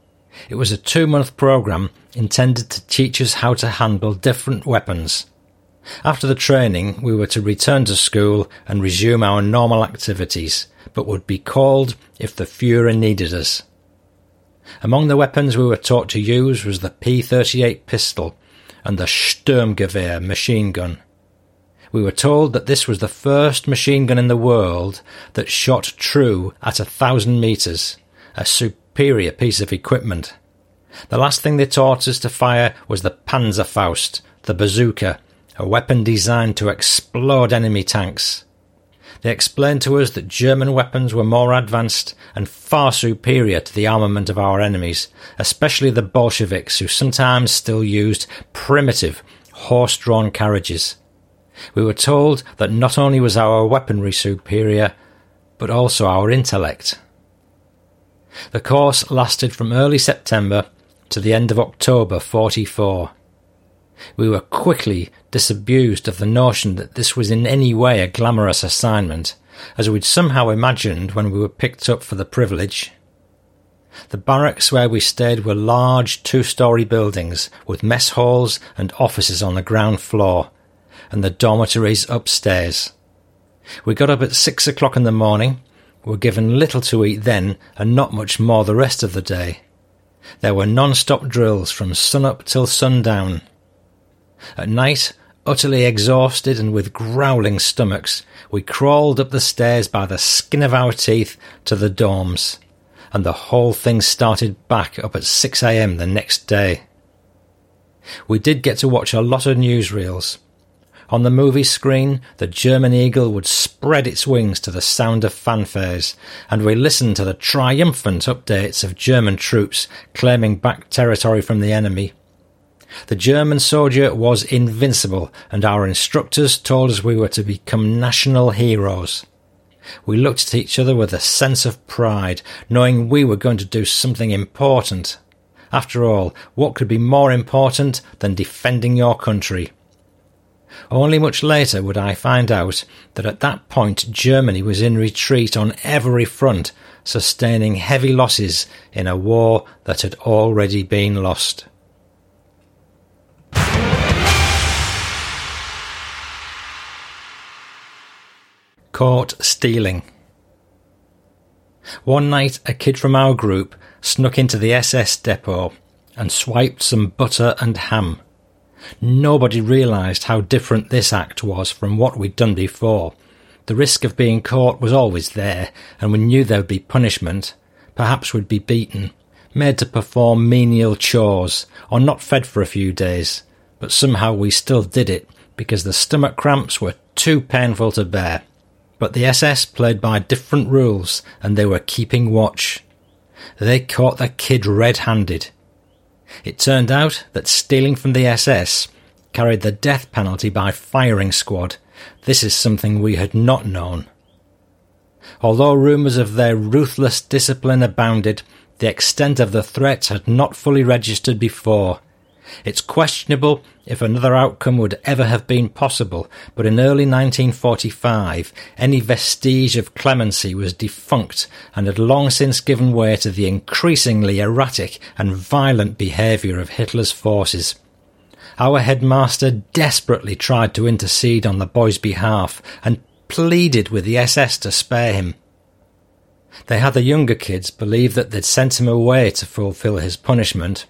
It was a two month program intended to teach us how to handle different weapons. After the training, we were to return to school and resume our normal activities, but would be called if the Fuhrer needed us. Among the weapons we were taught to use was the P38 pistol and the Sturmgewehr machine gun. We were told that this was the first machine gun in the world that shot true at a thousand metres, a superior piece of equipment. The last thing they taught us to fire was the Panzerfaust, the bazooka, a weapon designed to explode enemy tanks. They explained to us that German weapons were more advanced and far superior to the armament of our enemies, especially the Bolsheviks who sometimes still used primitive horse-drawn carriages. We were told that not only was our weaponry superior, but also our intellect. The course lasted from early September to the end of October 44. We were quickly disabused of the notion that this was in any way a glamorous assignment, as we'd somehow imagined when we were picked up for the privilege. The barracks where we stayed were large two-storey buildings with mess halls and offices on the ground floor, and the dormitories upstairs. We got up at six o'clock in the morning, were given little to eat then and not much more the rest of the day. There were non-stop drills from sunup till sundown. At night, utterly exhausted and with growling stomachs, we crawled up the stairs by the skin of our teeth to the dorms, and the whole thing started back up at 6am the next day. We did get to watch a lot of newsreels, on the movie screen, the German eagle would spread its wings to the sound of fanfares, and we listened to the triumphant updates of German troops claiming back territory from the enemy. The German soldier was invincible, and our instructors told us we were to become national heroes. We looked at each other with a sense of pride, knowing we were going to do something important. After all, what could be more important than defending your country? Only much later would I find out that at that point Germany was in retreat on every front, sustaining heavy losses in a war that had already been lost. Caught stealing. One night, a kid from our group snuck into the SS depot and swiped some butter and ham. Nobody realised how different this act was from what we'd done before. The risk of being caught was always there, and we knew there would be punishment. Perhaps we'd be beaten, made to perform menial chores, or not fed for a few days. But somehow we still did it, because the stomach cramps were too painful to bear. But the SS played by different rules, and they were keeping watch. They caught the kid red-handed. It turned out that stealing from the SS carried the death penalty by firing squad. This is something we had not known. Although rumours of their ruthless discipline abounded, the extent of the threat had not fully registered before. It's questionable if another outcome would ever have been possible, but in early 1945 any vestige of clemency was defunct and had long since given way to the increasingly erratic and violent behaviour of Hitler's forces. Our headmaster desperately tried to intercede on the boy's behalf and pleaded with the SS to spare him. They had the younger kids believe that they'd sent him away to fulfill his punishment,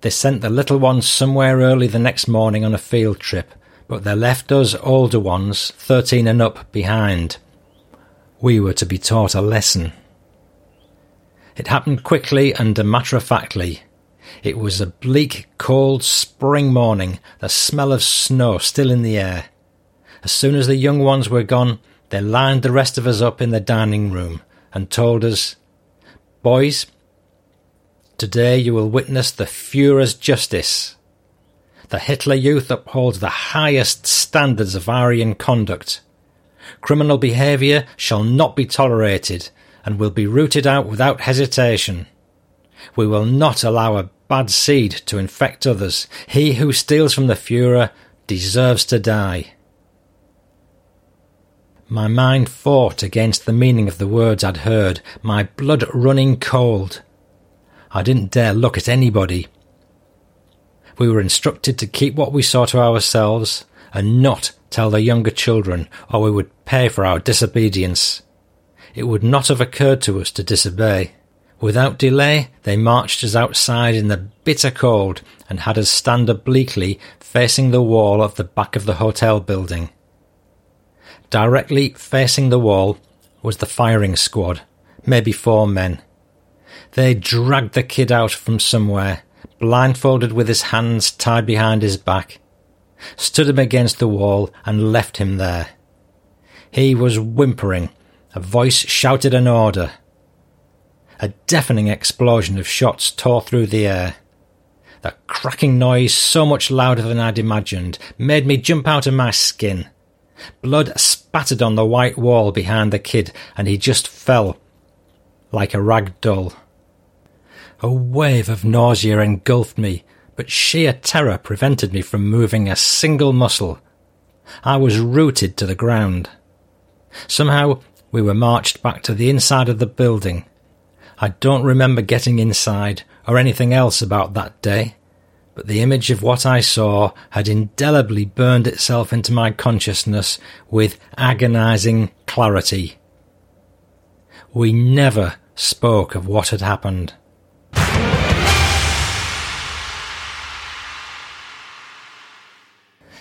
they sent the little ones somewhere early the next morning on a field trip, but they left us older ones, thirteen and up, behind. We were to be taught a lesson. It happened quickly and matter of factly. It was a bleak, cold spring morning, the smell of snow still in the air. As soon as the young ones were gone, they lined the rest of us up in the dining room and told us, Boys, Today you will witness the Fuhrer's justice. The Hitler Youth upholds the highest standards of Aryan conduct. Criminal behaviour shall not be tolerated and will be rooted out without hesitation. We will not allow a bad seed to infect others. He who steals from the Fuhrer deserves to die. My mind fought against the meaning of the words I'd heard, my blood running cold. I didn't dare look at anybody. We were instructed to keep what we saw to ourselves and not tell the younger children, or we would pay for our disobedience. It would not have occurred to us to disobey. Without delay, they marched us outside in the bitter cold and had us stand obliquely facing the wall of the back of the hotel building. Directly facing the wall was the firing squad, maybe four men. They dragged the kid out from somewhere, blindfolded with his hands tied behind his back, stood him against the wall and left him there. He was whimpering. A voice shouted an order. A deafening explosion of shots tore through the air. The cracking noise, so much louder than I'd imagined, made me jump out of my skin. Blood spattered on the white wall behind the kid, and he just fell like a rag doll. A wave of nausea engulfed me, but sheer terror prevented me from moving a single muscle. I was rooted to the ground. Somehow we were marched back to the inside of the building. I don't remember getting inside or anything else about that day, but the image of what I saw had indelibly burned itself into my consciousness with agonizing clarity. We never spoke of what had happened.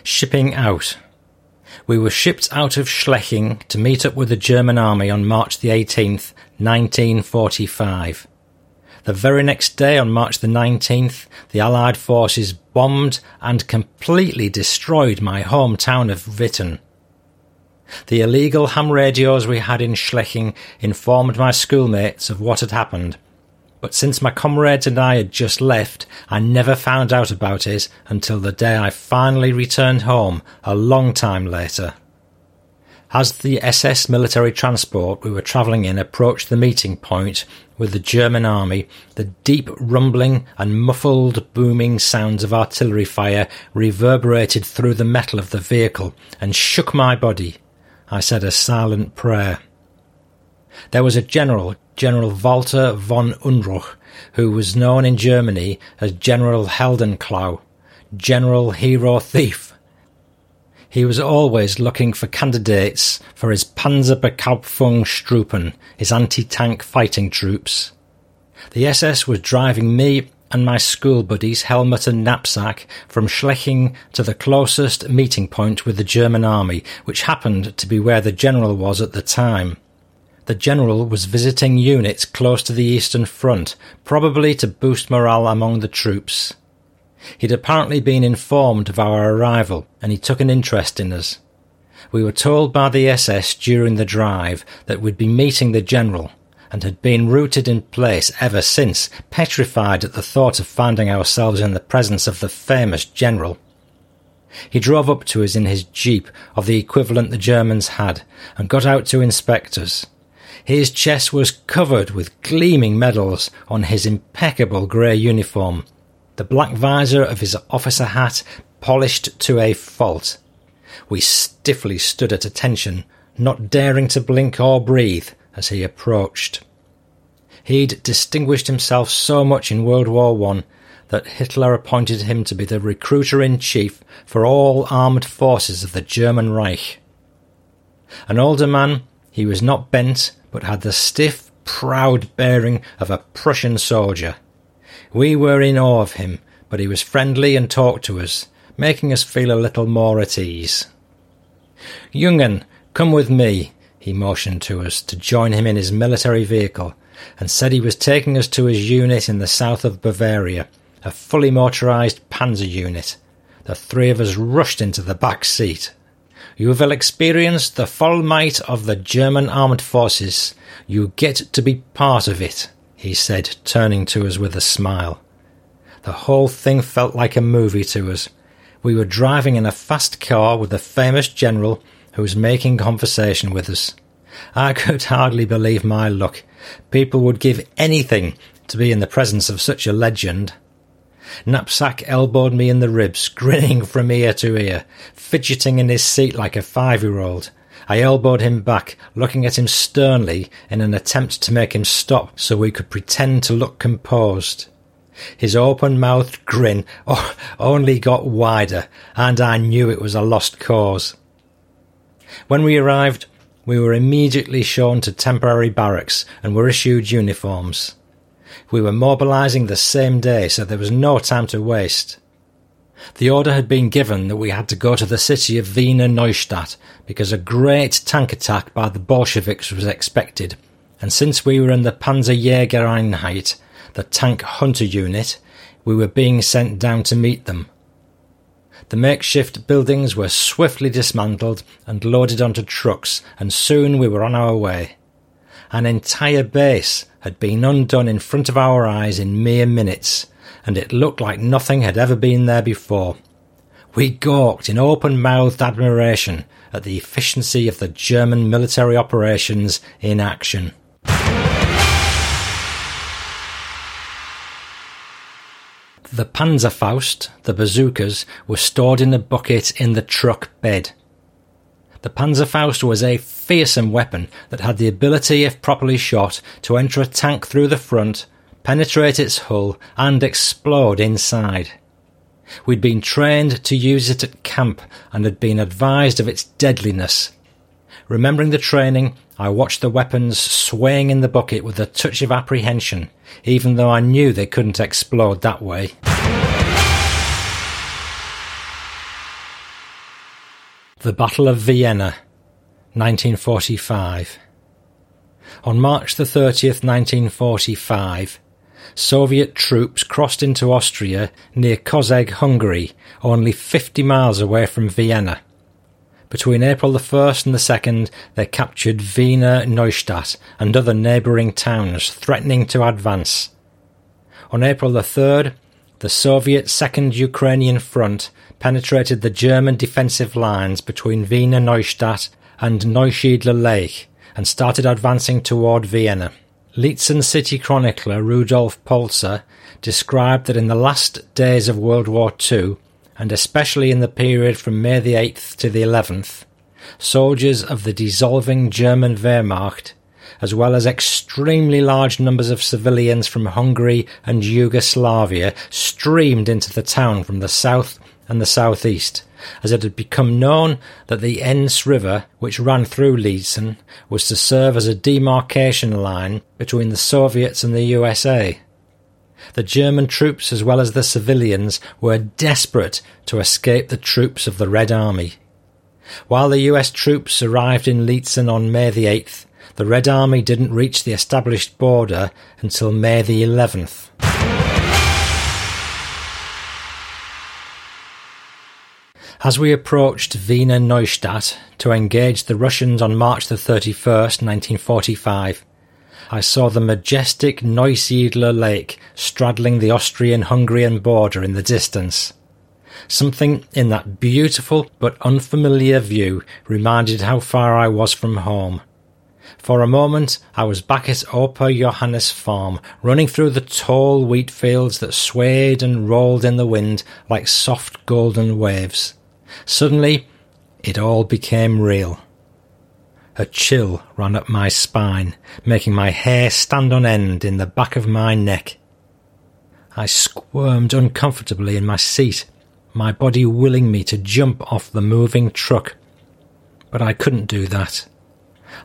Shipping out. We were shipped out of Schleching to meet up with the German army on March the 18th, 1945. The very next day, on March the 19th, the Allied forces bombed and completely destroyed my hometown of Witten. The illegal ham radios we had in Schleching informed my schoolmates of what had happened, but since my comrades and I had just left, I never found out about it until the day I finally returned home a long time later. As the SS military transport we were travelling in approached the meeting point with the German army, the deep rumbling and muffled booming sounds of artillery fire reverberated through the metal of the vehicle and shook my body. I said a silent prayer. There was a general General Walter von Unruh, who was known in Germany as General Heldenklau, General Hero Thief. He was always looking for candidates for his Panzerbekämpfungsgruppen, his anti-tank fighting troops. The SS was driving me and my school buddies, helmet and knapsack, from Schleching to the closest meeting point with the German army, which happened to be where the general was at the time the general was visiting units close to the Eastern Front, probably to boost morale among the troops. He'd apparently been informed of our arrival, and he took an interest in us. We were told by the SS during the drive that we'd be meeting the general, and had been rooted in place ever since, petrified at the thought of finding ourselves in the presence of the famous general. He drove up to us in his jeep of the equivalent the Germans had, and got out to inspect us. His chest was covered with gleaming medals on his impeccable grey uniform, the black visor of his officer hat polished to a fault. We stiffly stood at attention, not daring to blink or breathe as he approached. He'd distinguished himself so much in World War One that Hitler appointed him to be the recruiter in chief for all armed forces of the German Reich. An older man, he was not bent but had the stiff, proud bearing of a Prussian soldier. We were in awe of him, but he was friendly and talked to us, making us feel a little more at ease. Jungen, come with me, he motioned to us to join him in his military vehicle, and said he was taking us to his unit in the south of Bavaria, a fully motorized panzer unit. The three of us rushed into the back seat. You will experience the full might of the German armed forces. You get to be part of it, he said, turning to us with a smile. The whole thing felt like a movie to us. We were driving in a fast car with the famous general who was making conversation with us. I <laughs> could hardly believe my luck. People would give anything to be in the presence of such a legend. Knapsack elbowed me in the ribs, grinning from ear to ear, fidgeting in his seat like a five year old. I elbowed him back, looking at him sternly in an attempt to make him stop so we could pretend to look composed. His open mouthed grin only got wider, and I knew it was a lost cause. When we arrived, we were immediately shown to temporary barracks and were issued uniforms. We were mobilising the same day, so there was no time to waste. The order had been given that we had to go to the city of Wiener Neustadt because a great tank attack by the Bolsheviks was expected, and since we were in the Panzerjägereinheit, the tank hunter unit, we were being sent down to meet them. The makeshift buildings were swiftly dismantled and loaded onto trucks, and soon we were on our way. An entire base had been undone in front of our eyes in mere minutes, and it looked like nothing had ever been there before. We gawked in open mouthed admiration at the efficiency of the German military operations in action. The Panzerfaust, the bazookas, were stored in a bucket in the truck bed. The Panzerfaust was a fearsome weapon that had the ability, if properly shot, to enter a tank through the front, penetrate its hull, and explode inside. We'd been trained to use it at camp and had been advised of its deadliness. Remembering the training, I watched the weapons swaying in the bucket with a touch of apprehension, even though I knew they couldn't explode that way. The Battle of Vienna, 1945. On March the 30th, 1945, Soviet troops crossed into Austria near Kozeg, Hungary, only 50 miles away from Vienna. Between April the 1st and the 2nd, they captured Wiener Neustadt and other neighbouring towns, threatening to advance. On April the 3rd, the Soviet Second Ukrainian Front penetrated the German defensive lines between Wiener Neustadt and Neusiedler Lake and started advancing toward Vienna. Liezen city chronicler Rudolf Polzer described that in the last days of World War II, and especially in the period from May the 8th to the 11th, soldiers of the dissolving German Wehrmacht, as well as extremely large numbers of civilians from Hungary and Yugoslavia, streamed into the town from the south and the southeast, as it had become known that the Enns River, which ran through Liezen, was to serve as a demarcation line between the Soviets and the USA. The German troops, as well as the civilians, were desperate to escape the troops of the Red Army. While the US troops arrived in Liezen on May the 8th, the Red Army didn't reach the established border until May the 11th. As we approached Wiener Neustadt to engage the Russians on March the 31st, 1945, I saw the majestic Neusiedler Lake straddling the Austrian-Hungarian border in the distance. Something in that beautiful but unfamiliar view reminded how far I was from home. For a moment I was back at Opa Johannes farm, running through the tall wheat fields that swayed and rolled in the wind like soft golden waves. Suddenly, it all became real. A chill ran up my spine, making my hair stand on end in the back of my neck. I squirmed uncomfortably in my seat, my body willing me to jump off the moving truck. But I couldn't do that.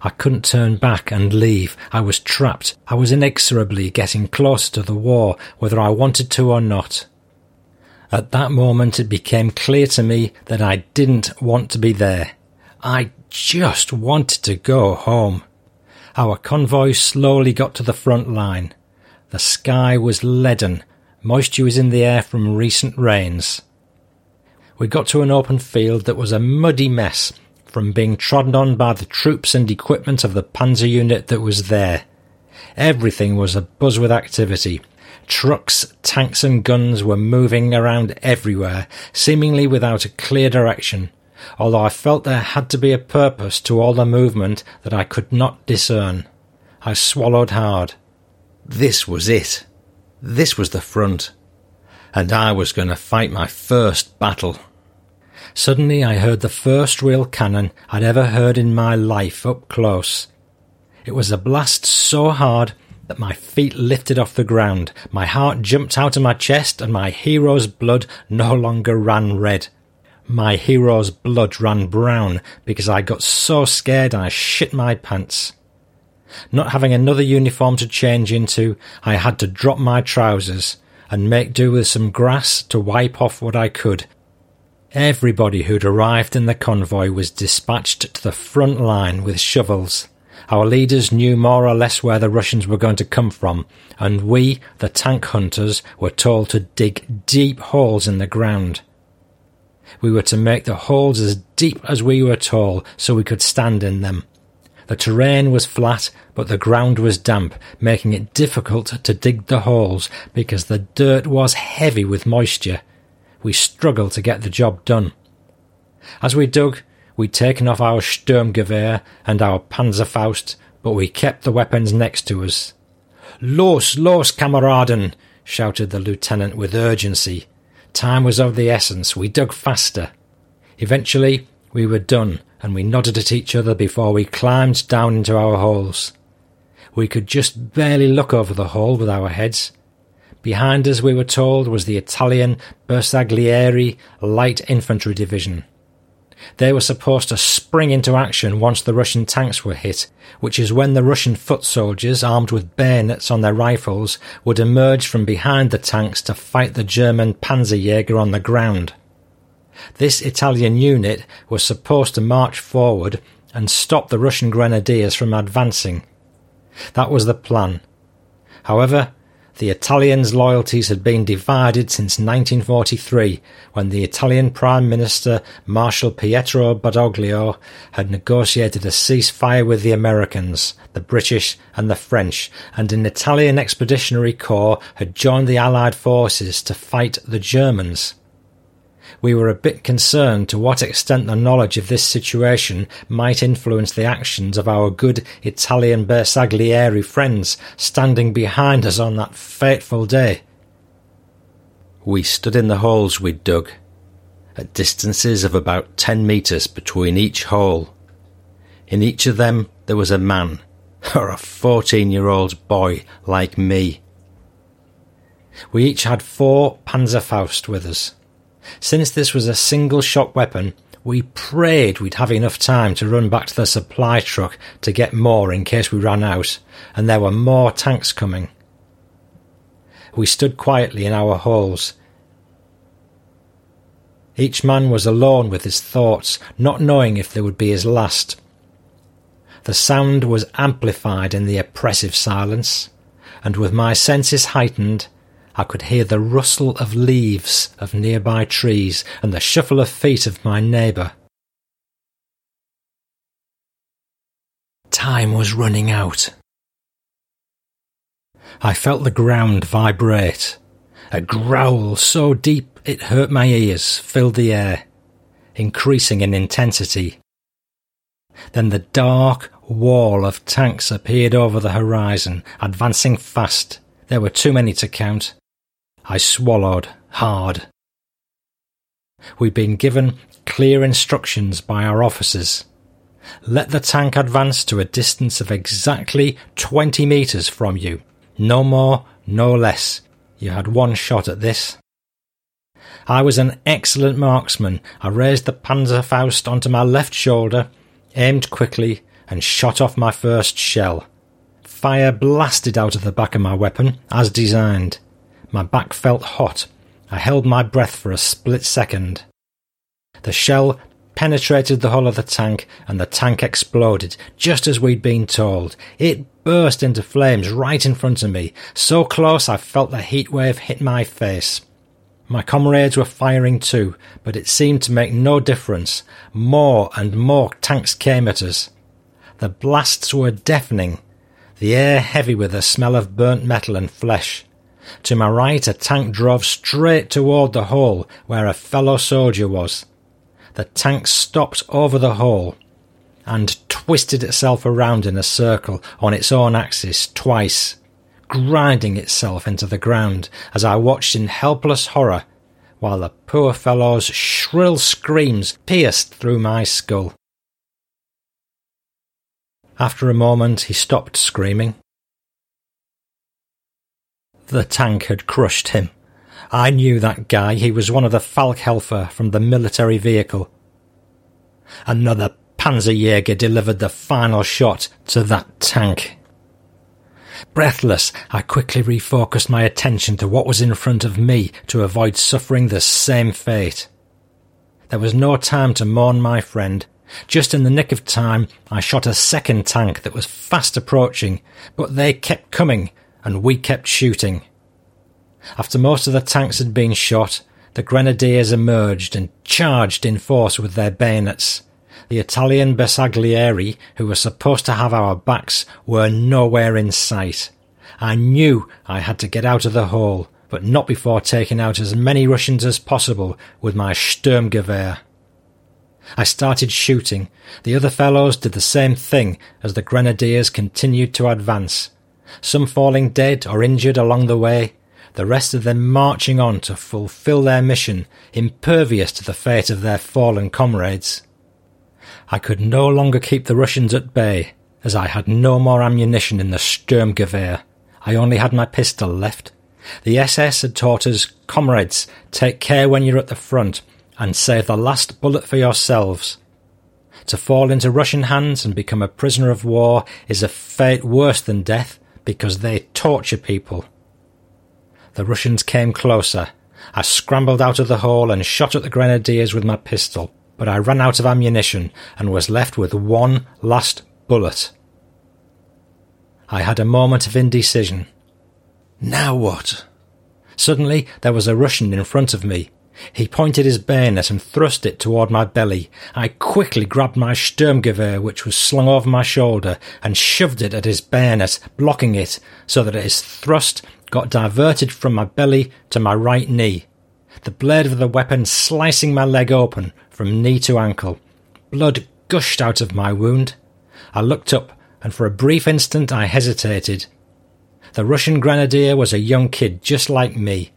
I couldn't turn back and leave. I was trapped. I was inexorably getting closer to the war, whether I wanted to or not. At that moment, it became clear to me that I didn't want to be there. I just wanted to go home. Our convoy slowly got to the front line. The sky was leaden. Moisture was in the air from recent rains. We got to an open field that was a muddy mess from being trodden on by the troops and equipment of the panzer unit that was there. Everything was abuzz with activity. Trucks, tanks, and guns were moving around everywhere, seemingly without a clear direction, although I felt there had to be a purpose to all the movement that I could not discern. I swallowed hard. This was it. This was the front. and I was going to fight my first battle. Suddenly I heard the first real cannon I'd ever heard in my life up close. It was a blast so hard that my feet lifted off the ground, my heart jumped out of my chest, and my hero's blood no longer ran red. My hero's blood ran brown because I got so scared I shit my pants. Not having another uniform to change into, I had to drop my trousers and make do with some grass to wipe off what I could. Everybody who'd arrived in the convoy was dispatched to the front line with shovels. Our leaders knew more or less where the Russians were going to come from, and we, the tank hunters, were told to dig deep holes in the ground. We were to make the holes as deep as we were tall so we could stand in them. The terrain was flat, but the ground was damp, making it difficult to dig the holes because the dirt was heavy with moisture. We struggled to get the job done. As we dug, we'd taken off our Sturmgewehr and our Panzerfaust, but we kept the weapons next to us. Los, los, Kameraden! shouted the lieutenant with urgency. Time was of the essence. We dug faster. Eventually, we were done, and we nodded at each other before we climbed down into our holes. We could just barely look over the hole with our heads. Behind us, we were told, was the Italian Bersaglieri Light Infantry Division. They were supposed to spring into action once the Russian tanks were hit, which is when the Russian foot soldiers, armed with bayonets on their rifles, would emerge from behind the tanks to fight the German Panzerjäger on the ground. This Italian unit was supposed to march forward and stop the Russian grenadiers from advancing. That was the plan. However, the Italians' loyalties had been divided since 1943, when the Italian Prime Minister Marshal Pietro Badoglio had negotiated a ceasefire with the Americans, the British, and the French, and an Italian Expeditionary Corps had joined the Allied forces to fight the Germans we were a bit concerned to what extent the knowledge of this situation might influence the actions of our good Italian Bersaglieri friends standing behind us on that fateful day. We stood in the holes we'd dug, at distances of about ten metres between each hole. In each of them there was a man, <laughs> or a fourteen year old boy like me. We each had four Panzerfaust with us since this was a single shot weapon, we prayed we'd have enough time to run back to the supply truck to get more in case we ran out, and there were more tanks coming. We stood quietly in our holes. Each man was alone with his thoughts, not knowing if they would be his last. The sound was amplified in the oppressive silence, and with my senses heightened, I could hear the rustle of leaves of nearby trees and the shuffle of feet of my neighbour. Time was running out. I felt the ground vibrate. A growl so deep it hurt my ears filled the air, increasing in intensity. Then the dark wall of tanks appeared over the horizon, advancing fast. There were too many to count. I swallowed hard. We'd been given clear instructions by our officers. Let the tank advance to a distance of exactly 20 metres from you. No more, no less. You had one shot at this. I was an excellent marksman. I raised the Panzerfaust onto my left shoulder, aimed quickly, and shot off my first shell. Fire blasted out of the back of my weapon, as designed. My back felt hot. I held my breath for a split second. The shell penetrated the hull of the tank and the tank exploded, just as we'd been told. It burst into flames right in front of me, so close I felt the heat wave hit my face. My comrades were firing too, but it seemed to make no difference. More and more tanks came at us. The blasts were deafening, the air heavy with the smell of burnt metal and flesh. To my right, a tank drove straight toward the hole where a fellow soldier was. The tank stopped over the hole and twisted itself around in a circle on its own axis twice. grinding itself into the ground as I watched in helpless horror while the poor fellow's shrill screams pierced through my skull. After a moment, he stopped screaming. The tank had crushed him. I knew that guy. He was one of the Flakhelfer from the military vehicle. Another Panzerjäger delivered the final shot to that tank. Breathless, I quickly refocused my attention to what was in front of me to avoid suffering the same fate. There was no time to mourn my friend. Just in the nick of time, I shot a second tank that was fast approaching, but they kept coming and we kept shooting. After most of the tanks had been shot, the grenadiers emerged and charged in force with their bayonets. The Italian Bersaglieri, who were supposed to have our backs, were nowhere in sight. I knew I had to get out of the hole, but not before taking out as many Russians as possible with my Sturmgewehr. I started shooting. The other fellows did the same thing as the grenadiers continued to advance, some falling dead or injured along the way, the rest of them marching on to fulfill their mission, impervious to the fate of their fallen comrades. I could no longer keep the Russians at bay, as I had no more ammunition in the Sturmgewehr. I only had my pistol left. The SS had taught us, comrades, take care when you're at the front, and save the last bullet for yourselves. To fall into Russian hands and become a prisoner of war is a fate worse than death, because they torture people. The Russians came closer. I scrambled out of the hole and shot at the grenadiers with my pistol but I ran out of ammunition and was left with one last bullet. I had a moment of indecision. Now what? Suddenly there was a Russian in front of me. He pointed his bayonet and thrust it toward my belly. I quickly grabbed my Sturmgewehr, which was slung over my shoulder, and shoved it at his bayonet, blocking it, so that his thrust got diverted from my belly to my right knee. The blade of the weapon slicing my leg open, from knee to ankle. Blood gushed out of my wound. I looked up, and for a brief instant I hesitated. The Russian grenadier was a young kid just like me.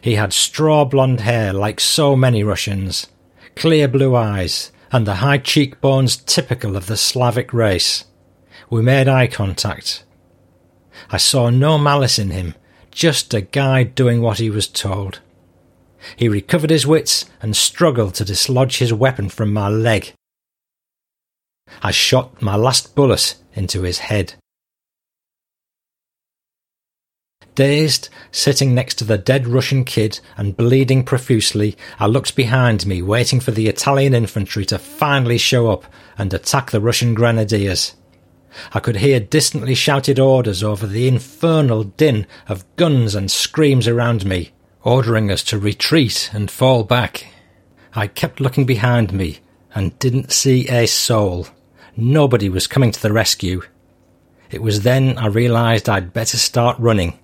He had straw blonde hair like so many Russians, clear blue eyes, and the high cheekbones typical of the Slavic race. We made eye contact. I saw no malice in him, just a guy doing what he was told. He recovered his wits and struggled to dislodge his weapon from my leg. I shot my last bullet into his head. Dazed, sitting next to the dead Russian kid and bleeding profusely, I looked behind me, waiting for the Italian infantry to finally show up and attack the Russian grenadiers. I could hear distantly shouted orders over the infernal din of guns and screams around me ordering us to retreat and fall back. I kept looking behind me and didn't see a soul. Nobody was coming to the rescue. It was then I realised I'd better start running.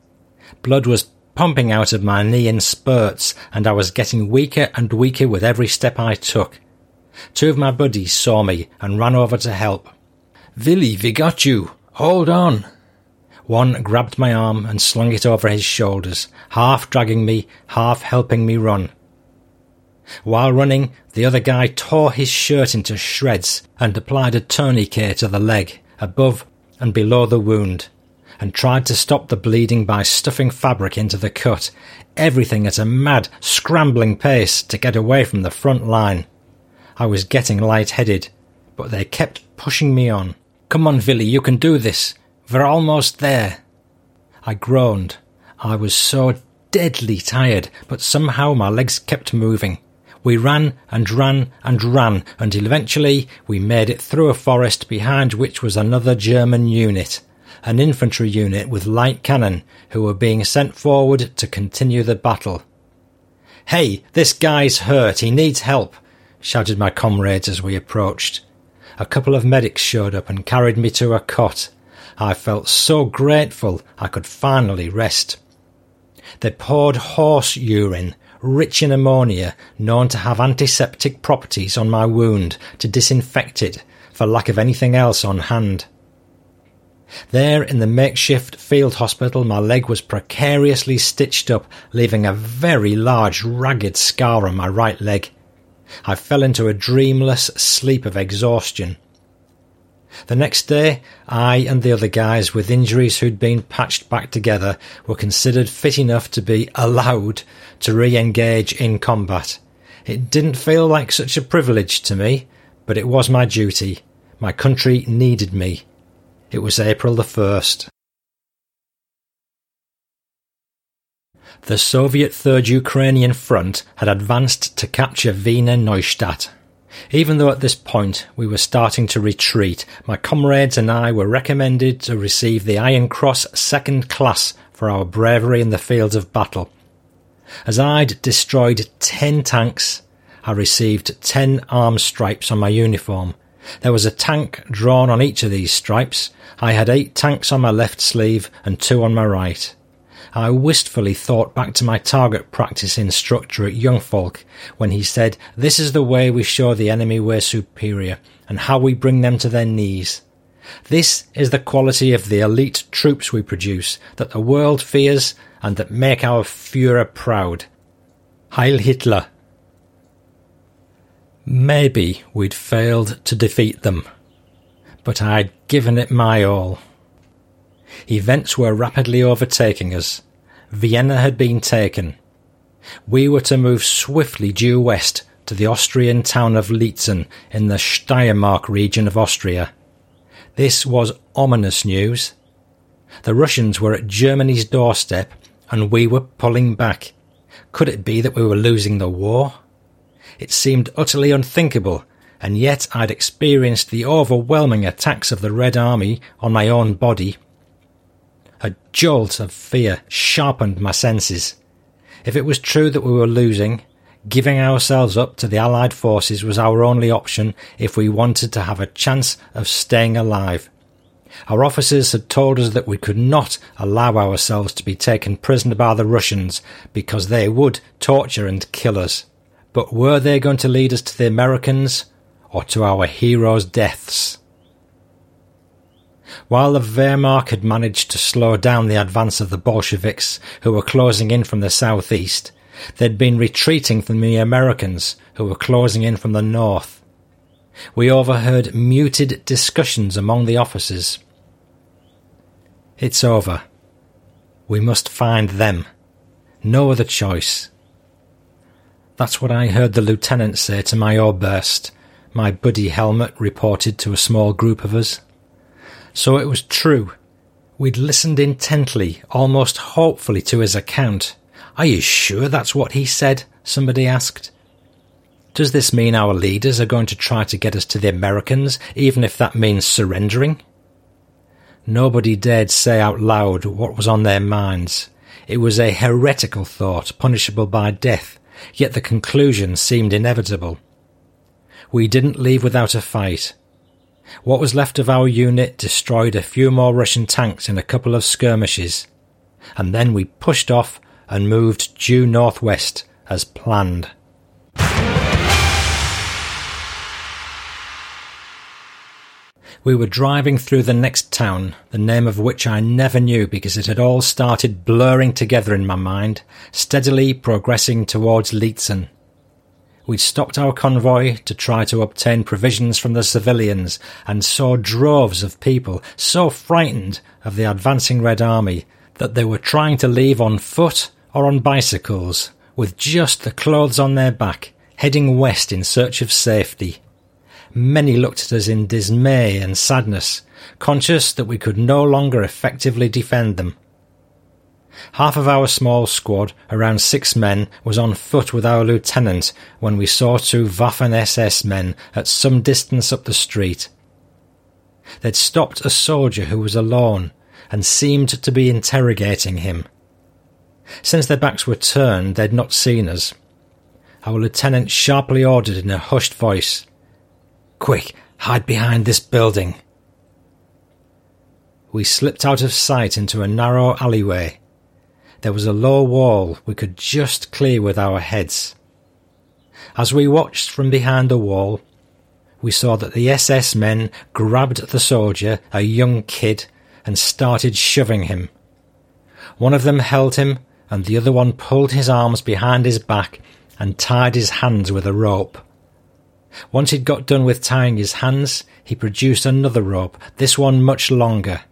Blood was pumping out of my knee in spurts, and I was getting weaker and weaker with every step I took. Two of my buddies saw me and ran over to help. Willy, we got you. Hold on. One grabbed my arm and slung it over his shoulders, half dragging me, half helping me run. While running, the other guy tore his shirt into shreds and applied a tourniquet to the leg, above and below the wound, and tried to stop the bleeding by stuffing fabric into the cut, everything at a mad, scrambling pace to get away from the front line. I was getting light-headed, but they kept pushing me on. Come on, Willy, you can do this. We're almost there. I groaned. I was so deadly tired, but somehow my legs kept moving. We ran and ran and ran until eventually we made it through a forest behind which was another German unit, an infantry unit with light cannon who were being sent forward to continue the battle. Hey, this guy's hurt, he needs help, shouted my comrades as we approached. A couple of medics showed up and carried me to a cot. I felt so grateful I could finally rest. They poured horse urine, rich in ammonia, known to have antiseptic properties, on my wound to disinfect it for lack of anything else on hand. There in the makeshift field hospital, my leg was precariously stitched up, leaving a very large ragged scar on my right leg. I fell into a dreamless sleep of exhaustion. The next day, I and the other guys with injuries who'd been patched back together were considered fit enough to be allowed to re-engage in combat. It didn't feel like such a privilege to me, but it was my duty. My country needed me. It was April the 1st. The Soviet Third Ukrainian Front had advanced to capture Wiener Neustadt. Even though at this point we were starting to retreat, my comrades and I were recommended to receive the Iron Cross Second Class for our bravery in the fields of battle. As I'd destroyed ten tanks, I received ten arm stripes on my uniform. There was a tank drawn on each of these stripes. I had eight tanks on my left sleeve and two on my right. I wistfully thought back to my target practice instructor at Young Folk when he said, This is the way we show the enemy we're superior and how we bring them to their knees. This is the quality of the elite troops we produce that the world fears and that make our Führer proud. Heil Hitler! Maybe we'd failed to defeat them, but I'd given it my all. Events were rapidly overtaking us. Vienna had been taken. We were to move swiftly due west to the Austrian town of Liezen in the Steiermark region of Austria. This was ominous news. The Russians were at Germany's doorstep and we were pulling back. Could it be that we were losing the war? It seemed utterly unthinkable, and yet I'd experienced the overwhelming attacks of the Red Army on my own body a jolt of fear sharpened my senses. If it was true that we were losing, giving ourselves up to the Allied forces was our only option if we wanted to have a chance of staying alive. Our officers had told us that we could not allow ourselves to be taken prisoner by the Russians because they would torture and kill us. But were they going to lead us to the Americans or to our heroes' deaths? While the Wehrmacht had managed to slow down the advance of the Bolsheviks, who were closing in from the southeast, they'd been retreating from the Americans, who were closing in from the north. We overheard muted discussions among the officers. It's over. We must find them. No other choice. That's what I heard the lieutenant say to my oberst, my buddy Helmut reported to a small group of us. So it was true. We'd listened intently, almost hopefully, to his account. Are you sure that's what he said? Somebody asked. Does this mean our leaders are going to try to get us to the Americans, even if that means surrendering? Nobody dared say out loud what was on their minds. It was a heretical thought, punishable by death, yet the conclusion seemed inevitable. We didn't leave without a fight. What was left of our unit destroyed a few more Russian tanks in a couple of skirmishes, and then we pushed off and moved due northwest as planned. We were driving through the next town, the name of which I never knew because it had all started blurring together in my mind, steadily progressing towards Liezen. We'd stopped our convoy to try to obtain provisions from the civilians and saw droves of people so frightened of the advancing Red Army that they were trying to leave on foot or on bicycles with just the clothes on their back, heading west in search of safety. Many looked at us in dismay and sadness, conscious that we could no longer effectively defend them. Half of our small squad, around six men, was on foot with our lieutenant when we saw two Waffen SS men at some distance up the street. They'd stopped a soldier who was alone and seemed to be interrogating him. Since their backs were turned, they'd not seen us. Our lieutenant sharply ordered in a hushed voice, Quick, hide behind this building. We slipped out of sight into a narrow alleyway there was a low wall we could just clear with our heads. As we watched from behind the wall, we saw that the SS men grabbed the soldier, a young kid, and started shoving him. One of them held him, and the other one pulled his arms behind his back and tied his hands with a rope. Once he'd got done with tying his hands, he produced another rope, this one much longer.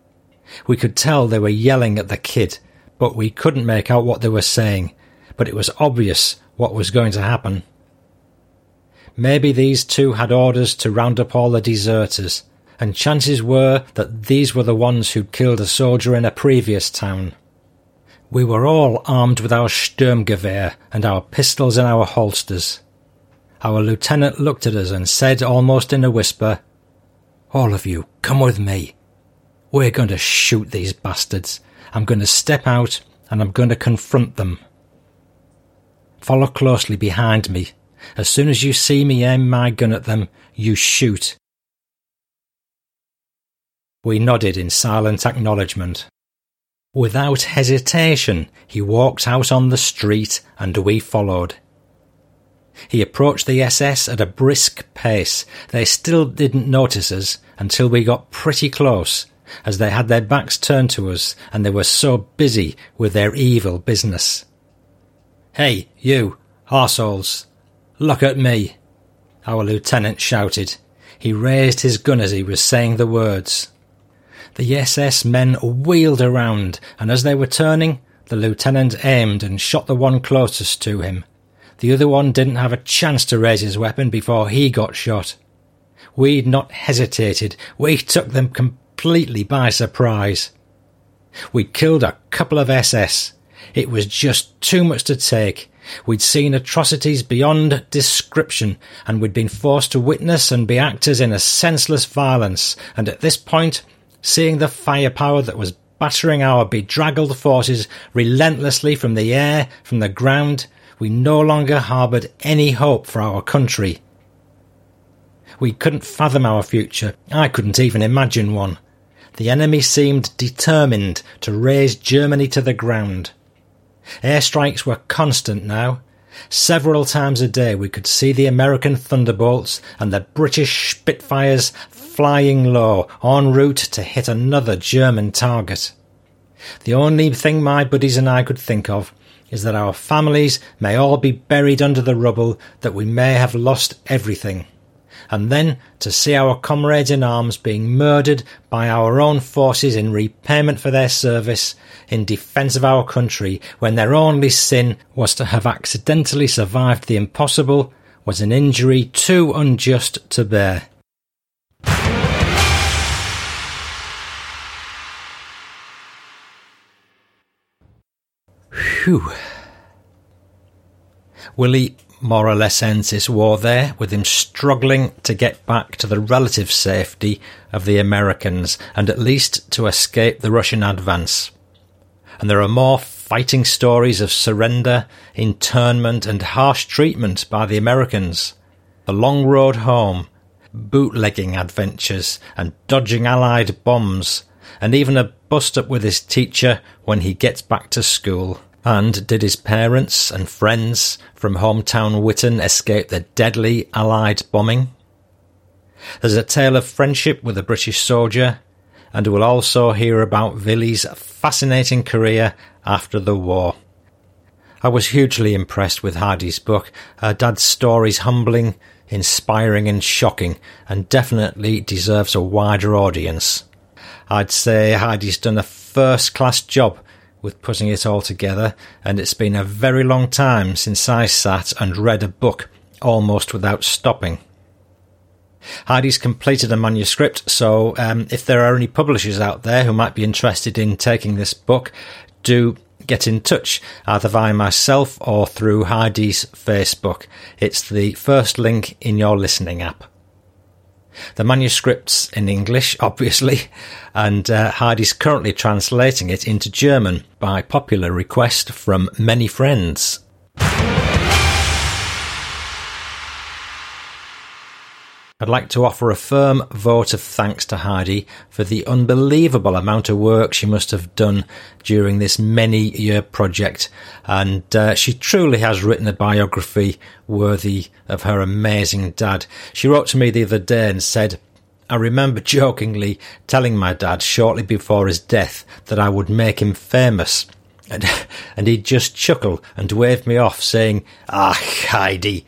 We could tell they were yelling at the kid, but we couldn't make out what they were saying, but it was obvious what was going to happen. Maybe these two had orders to round up all the deserters, and chances were that these were the ones who'd killed a soldier in a previous town. We were all armed with our Sturmgewehr and our pistols in our holsters. Our lieutenant looked at us and said almost in a whisper, All of you, come with me. We're going to shoot these bastards. I'm going to step out and I'm going to confront them. Follow closely behind me. As soon as you see me aim my gun at them, you shoot. We nodded in silent acknowledgement. Without hesitation, he walked out on the street and we followed. He approached the SS at a brisk pace. They still didn't notice us until we got pretty close, as they had their backs turned to us and they were so busy with their evil business. Hey, you, arseholes, look at me, our lieutenant shouted. He raised his gun as he was saying the words. The SS men wheeled around, and as they were turning, the lieutenant aimed and shot the one closest to him. The other one didn't have a chance to raise his weapon before he got shot. We'd not hesitated. We took them completely by surprise. We killed a couple of SS. It was just too much to take. We'd seen atrocities beyond description, and we'd been forced to witness and be actors in a senseless violence, and at this point seeing the firepower that was battering our bedraggled forces relentlessly from the air, from the ground, we no longer harboured any hope for our country. We couldn't fathom our future. I couldn't even imagine one. The enemy seemed determined to raze Germany to the ground. Airstrikes were constant now. Several times a day we could see the American Thunderbolts and the British Spitfires flying low, en route to hit another German target. The only thing my buddies and I could think of is that our families may all be buried under the rubble, that we may have lost everything. And then to see our comrades in arms being murdered by our own forces in repayment for their service in defence of our country, when their only sin was to have accidentally survived the impossible, was an injury too unjust to bear. Phew. Willy more or less ends his war there, with him struggling to get back to the relative safety of the Americans and at least to escape the Russian advance. And there are more fighting stories of surrender, internment, and harsh treatment by the Americans. The long road home, bootlegging adventures, and dodging Allied bombs, and even a bust up with his teacher when he gets back to school. And did his parents and friends from hometown Witten escape the deadly Allied bombing? There's a tale of friendship with a British soldier, and we'll also hear about Willy's fascinating career after the war. I was hugely impressed with Heidi's book. Her dad's story's humbling, inspiring, and shocking, and definitely deserves a wider audience. I'd say Heidi's done a first class job with putting it all together, and it's been a very long time since I sat and read a book almost without stopping. Heidi's completed a manuscript, so um, if there are any publishers out there who might be interested in taking this book, do get in touch either via myself or through Heidi's Facebook. It's the first link in your listening app. The manuscript's in English, <laughs> obviously, and uh, Heidi's currently translating it into German by popular request from many friends. I'd like to offer a firm vote of thanks to Heidi for the unbelievable amount of work she must have done during this many year project. And uh, she truly has written a biography worthy of her amazing dad. She wrote to me the other day and said, I remember jokingly telling my dad shortly before his death that I would make him famous. <laughs> And, and he'd just chuckle and wave me off, saying, Ah, Heidi.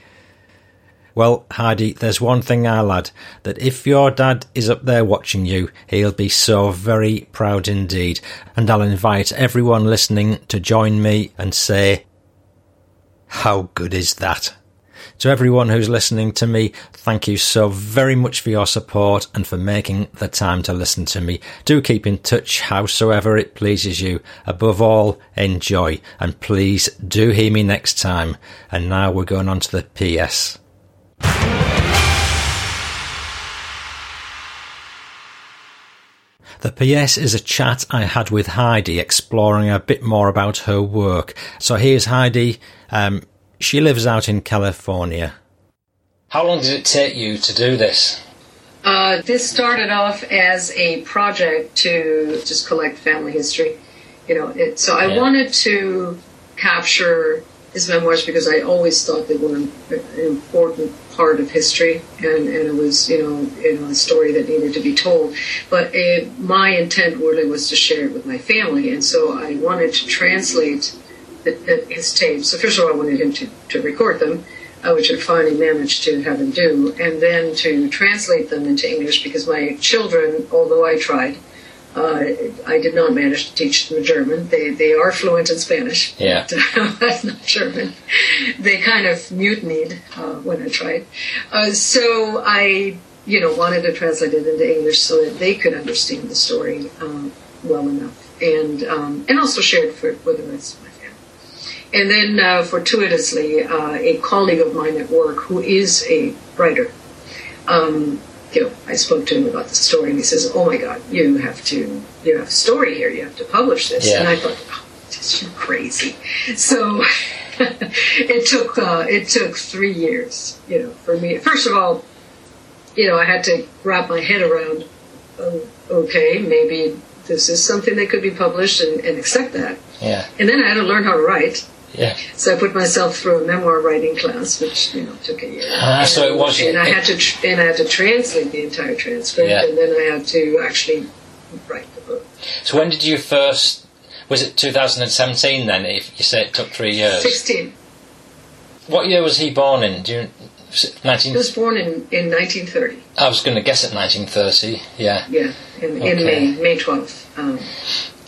Well, Heidi, there's one thing I'll add that if your dad is up there watching you, he'll be so very proud indeed. And I'll invite everyone listening to join me and say, How good is that? To everyone who's listening to me, thank you so very much for your support and for making the time to listen to me. Do keep in touch howsoever it pleases you. Above all, enjoy. And please do hear me next time. And now we're going on to the PS. The PS is a chat I had with Heidi exploring a bit more about her work. So here's Heidi. Um, she lives out in California. How long did it take you to do this? Uh, this started off as a project to just collect family history. You know, it, so I Yeah. wanted to capture his memoirs because I always thought they were an important part of history, and, and it was, you know, you know, a story that needed to be told. But uh my intent really was to share it with my family, and so I wanted to translate the, the, his tapes. So first of all, I wanted him to, to record them, uh, which I finally managed to have him do, and then to translate them into English because my children, although I tried, uh, I did not manage to teach them German. They they are fluent in Spanish. Yeah. <laughs> but That's not German. They kind of mutinied uh, when I tried. Uh, so I, you know, wanted to translate it into English so that they could understand the story um, well enough, and um, and also share it for, with the rest of my family. And then, uh, fortuitously, uh, a colleague of mine at work who is a writer, um, you know, I spoke to him about the story, and he says, "Oh my God, you have to, you have a story here. You have to publish this." Yeah. And I thought, oh, just you crazy. So <laughs> it took uh, it took three years, you know, for me. First of all, you know, I had to wrap my head around. Oh, okay, maybe this is something that could be published, and, and accept that. Yeah. And then I had to learn how to write. Yeah. So I put myself through a memoir writing class, which you know took a year. Ah, so it was- and I had to tr- and I had to translate the entire transcript, Yeah. and then I had to actually write the book. So when did you first? Was it 2017 then? If you say it took three years. Sixteen. What year was he born in? Do you, 19? He was born in, in 1930. I was going to guess at 1930. Yeah. Yeah, in, Okay. in May May 12th. Um,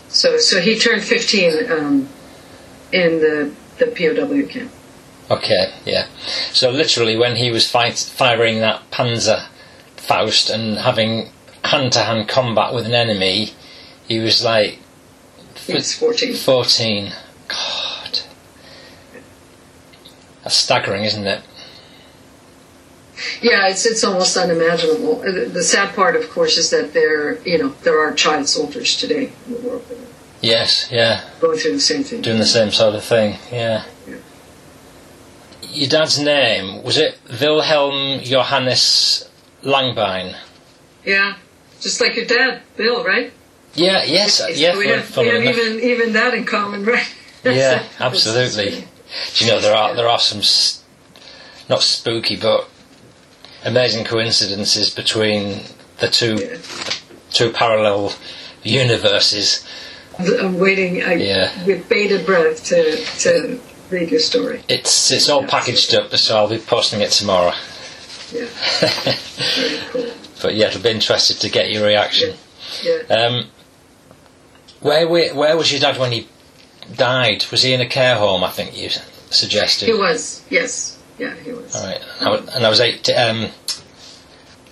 so so he turned 15 um, in the the POW camp. Okay. Yeah. So literally, when he was fight, firing that Panzer Faust and having hand-to-hand combat with an enemy, he was like was 14. 14. God. That's staggering, isn't it? Yeah, it's it's almost unimaginable. Uh, The, the sad part, of course, is that there you know there are child soldiers today in the world Yes. Yeah. going through the same thing. doing the same sort of thing. Yeah. Yeah. Your dad's name was it Wilhelm Johannes Langbein? Yeah, just like your dad, Bill, right? Yeah. Yes. It's- yeah. we have, we have even even that in common, right? Yeah. <laughs> <laughs> Absolutely. Do you know there are there are some s- not spooky but amazing coincidences between the two Yeah. two parallel universes. I'm waiting I, Yeah. with bated breath to to read your story. It's it's all packaged up, so I'll be posting it tomorrow. Yeah, cool. <laughs> But yeah, it'll be interested to get your reaction. Yeah. Um, where where where was your dad when he died? Was he in a care home? I think you suggested. He was, yes. Yeah, he was. All right, and I was, and I was eight, um,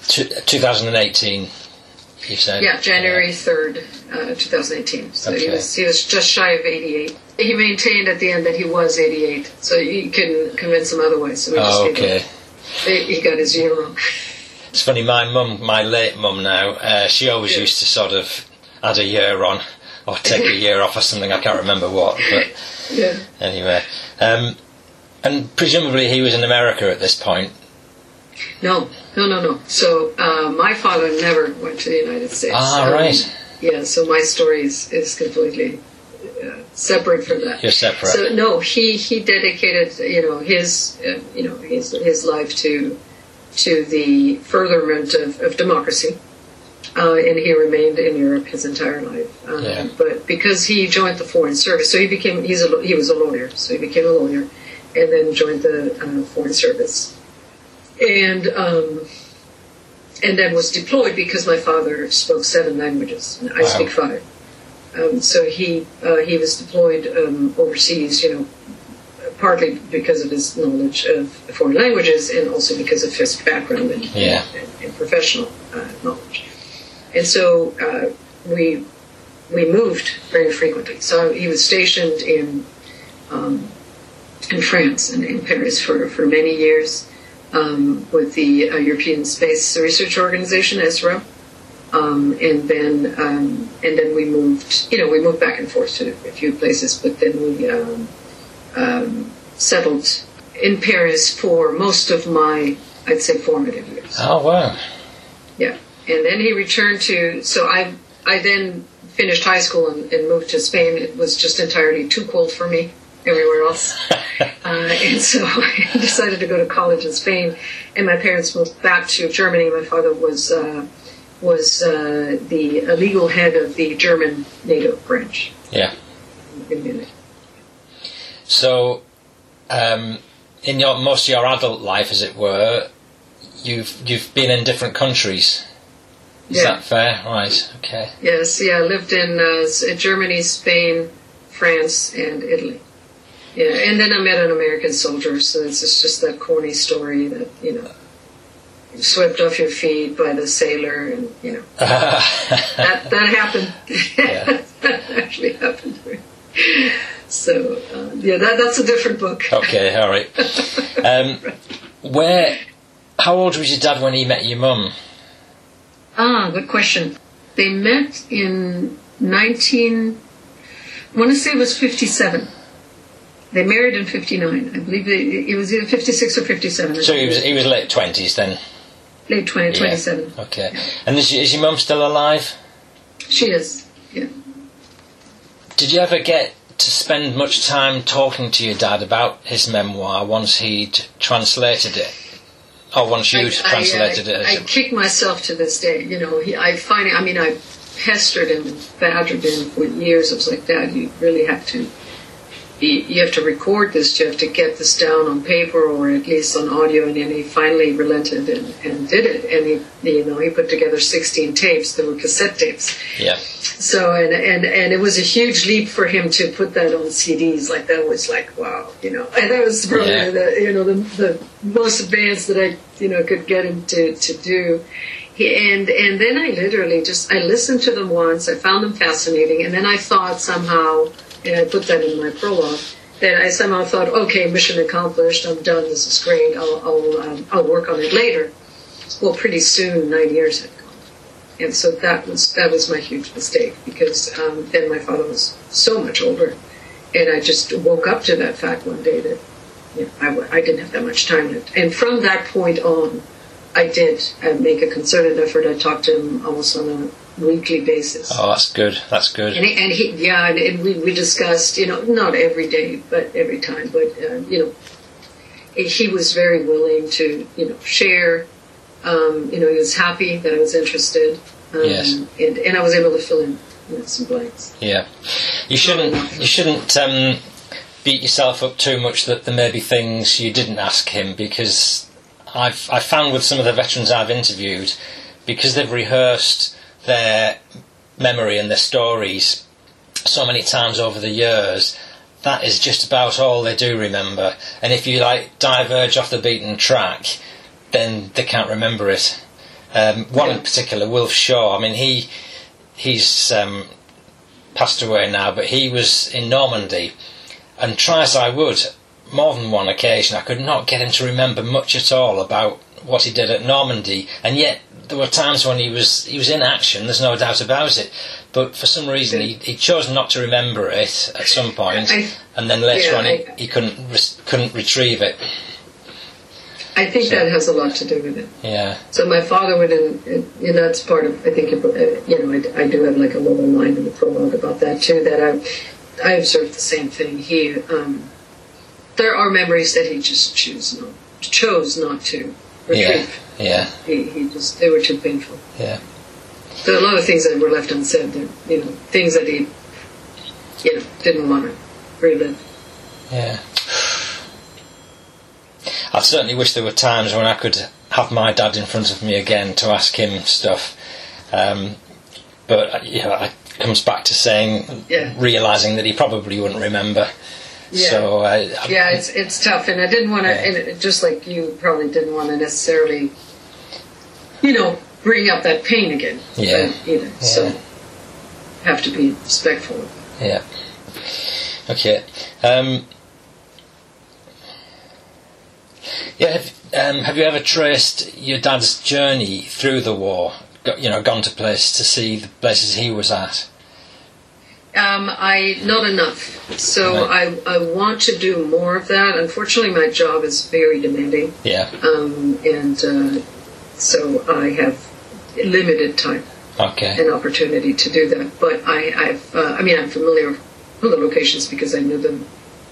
two, 2018. You said. Yeah, January 3rd, uh, 2018. So he was he was just shy of 88. He maintained at the end that he was 88, so you can convince him otherwise. So we just Oh, okay. he he got his year wrong. It's funny. My mum, my late mum now, uh, she always Yeah. used to sort of add a year on or take a year off or something. I can't remember what, but <laughs> Yeah. anyway. Um, and presumably he was in America at this point. No, no, no, no. So uh, my father never went to the United States. Ah, Um, right. Yeah, so my story is, is completely uh, separate from that. You're separate. So no, he he dedicated you know his uh, you know his his life to to the furtherment of, of democracy uh, and he remained in Europe his entire life. Um, Yeah. But because he joined the Foreign Service, so he became he's a, he was a lawyer, so he became a lawyer, and then joined the uh, Foreign Service, and um, and then was deployed because my father spoke seven languages, and I Wow. speak five. Um, so he uh, he was deployed um, overseas, you know, partly because of his knowledge of foreign languages and also because of his background and, Yeah. and, and professional uh, knowledge. And so uh, we we moved very frequently. So he was stationed in um, in France and in Paris for, for many years um, with the uh, European Space Research Organization (ESRO). Um, and then um, and then we moved, you know, we moved back and forth to a few places, but then we um, um, settled in Paris for most of my, I'd say, formative years. Oh wow. Yeah, and then he returned to. So I I then finished high school and, and moved to Spain. It was just entirely too cold for me everywhere else, <laughs> uh, and so <laughs> I decided to go to college in Spain. And my parents moved back to Germany. My father was. Uh, was uh, the legal head of the German NATO branch Yeah. in Munich. So, um, in your most of your adult life, as it were, you've you've been in different countries. Is Yeah. that fair? Right. Okay. Yes, yeah, I lived in uh, Germany, Spain, France, and Italy. Yeah, and then I met an American soldier, so it's just, just that corny story that, you know, swept off your feet by the sailor, and, you know, <laughs> that, that happened. Yeah. <laughs> that actually happened. So, uh, yeah, that, that's a different book. okay. All right. <laughs> Um, where? How old was your dad when he met your mum? Ah, good question. They met in 19. I want to say it was 57. They married in 59. I believe they, it was either 56 or 57. So he was he was late twenties then. late 20, Yeah. 27. Okay. And is, is your mum still alive? She is. Yeah. Did you ever get to spend much time talking to your dad about his memoir once he'd translated it, or once you'd I- I- translated I, it? I, kick myself to this day. You know, he, I find. I mean, I pestered him and badgered him for years. I was like, Dad, you really have to. You, have to record this. You have to get this down on paper or at least on audio. And then he finally relented and, and did it. And he, you know, he put together 16 tapes. There were cassette tapes. yeah. So and and and it was a huge leap for him to put that on CDs. Like that was like wow, you know. And that was probably Yeah. the you know the, the most advanced that I you know could get him to to do. He, and and then I literally just I listened to them once. I found them fascinating, and then I thought somehow, and I put that in my prologue. That I somehow thought, okay, mission accomplished. I'm done. This is great. I'll I'll, um, I'll work on it later. Well, pretty soon, nine years had gone and so that was that was my huge mistake because um, then my father was so much older, and I just woke up to that fact one day that you know, I, I didn't have that much time left. And from that point on, I did uh, make a concerted effort. I talked to him almost on a weekly basis. Oh, that's good. That's good. And he, and he yeah, and, and we, we discussed, you know, not every day, but every time, but, uh, you know, he- was very willing to, you know, share. Um, you know, he was happy that I was interested. Um, Yes. And, and I was able to fill in you know, some blanks. Yeah, you shouldn't. You shouldn't um, beat yourself up too much that there may be things you didn't ask him because I've I found with some of the veterans I've interviewed because they've rehearsed their memory and their stories so many times over the years. That is just about all they do remember. And if you like diverge off the beaten track, then they can't remember it. Um, one in particular, Wilf Shaw. I mean, he he's um, passed away now, but he was in Normandy, and try as I would, more than one occasion, I could not get him to remember much at all about what he did at Normandy, and yet there were times when he was he was in action. There's no doubt about it, but for some reason he, he chose not to remember it at some point, I- and then later yeah, on he, I- he couldn't res- couldn't retrieve it. I think So- that has a lot to do with it. Yeah, So my father would, you know, that's part of. I think uh, you know, I, I do have like a little line in the prologue about that too. That I, I observed the same thing. He, um, there are memories that he just choose not, chose not to retrieve. yeah, He, he just they were too painful. yeah. there are a lot of things that were left unsaid. That, you know, things that he, you know, didn't want to relive. Yeah. I certainly wish there were times when I could have my dad in front of me again to ask him stuff. Um, but uh, you know, it comes back to saying, Yeah. realizing that he probably wouldn't remember. Yeah. So uh, Yeah, it's it's tough, and I didn't want to, Yeah. and just like you probably didn't want to necessarily, you know, bring up that pain again. Yeah. uh, either. So have to be respectful. Yeah. Okay. Um, yeah. Have, um, have you ever traced your dad's journey through the war? Go, you know, gone to places to see the places he was at. Um, I not enough. So Right. I I want to do more of that. Unfortunately, my job is very demanding, Yeah. um, and uh, so I have limited time. Okay. an opportunity to do that. But I, I've, uh, I mean, I'm familiar with the locations because I knew them,